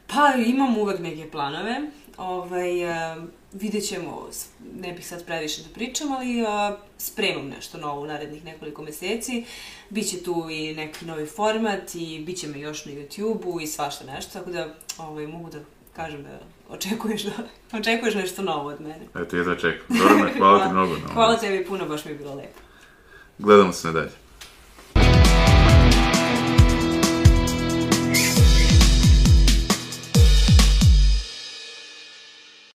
Pa, imam uvek neke planove. Ovaj, e, vidjet ćemo, ne bih sad previše da pričam, ali e, spremam nešto novo u narednih nekoliko meseci. Biće tu i neki novi format i bit će me još na YouTube-u i svašta nešto, tako da ovaj, mogu da kažem da očekuješ, da, očekuješ nešto novo od mene. Eto, jedva čekam. Dobro me, hvala ti mnogo. na ovome. Hvala tebi puno, baš mi je bilo lepo. Gledamo se nadalje.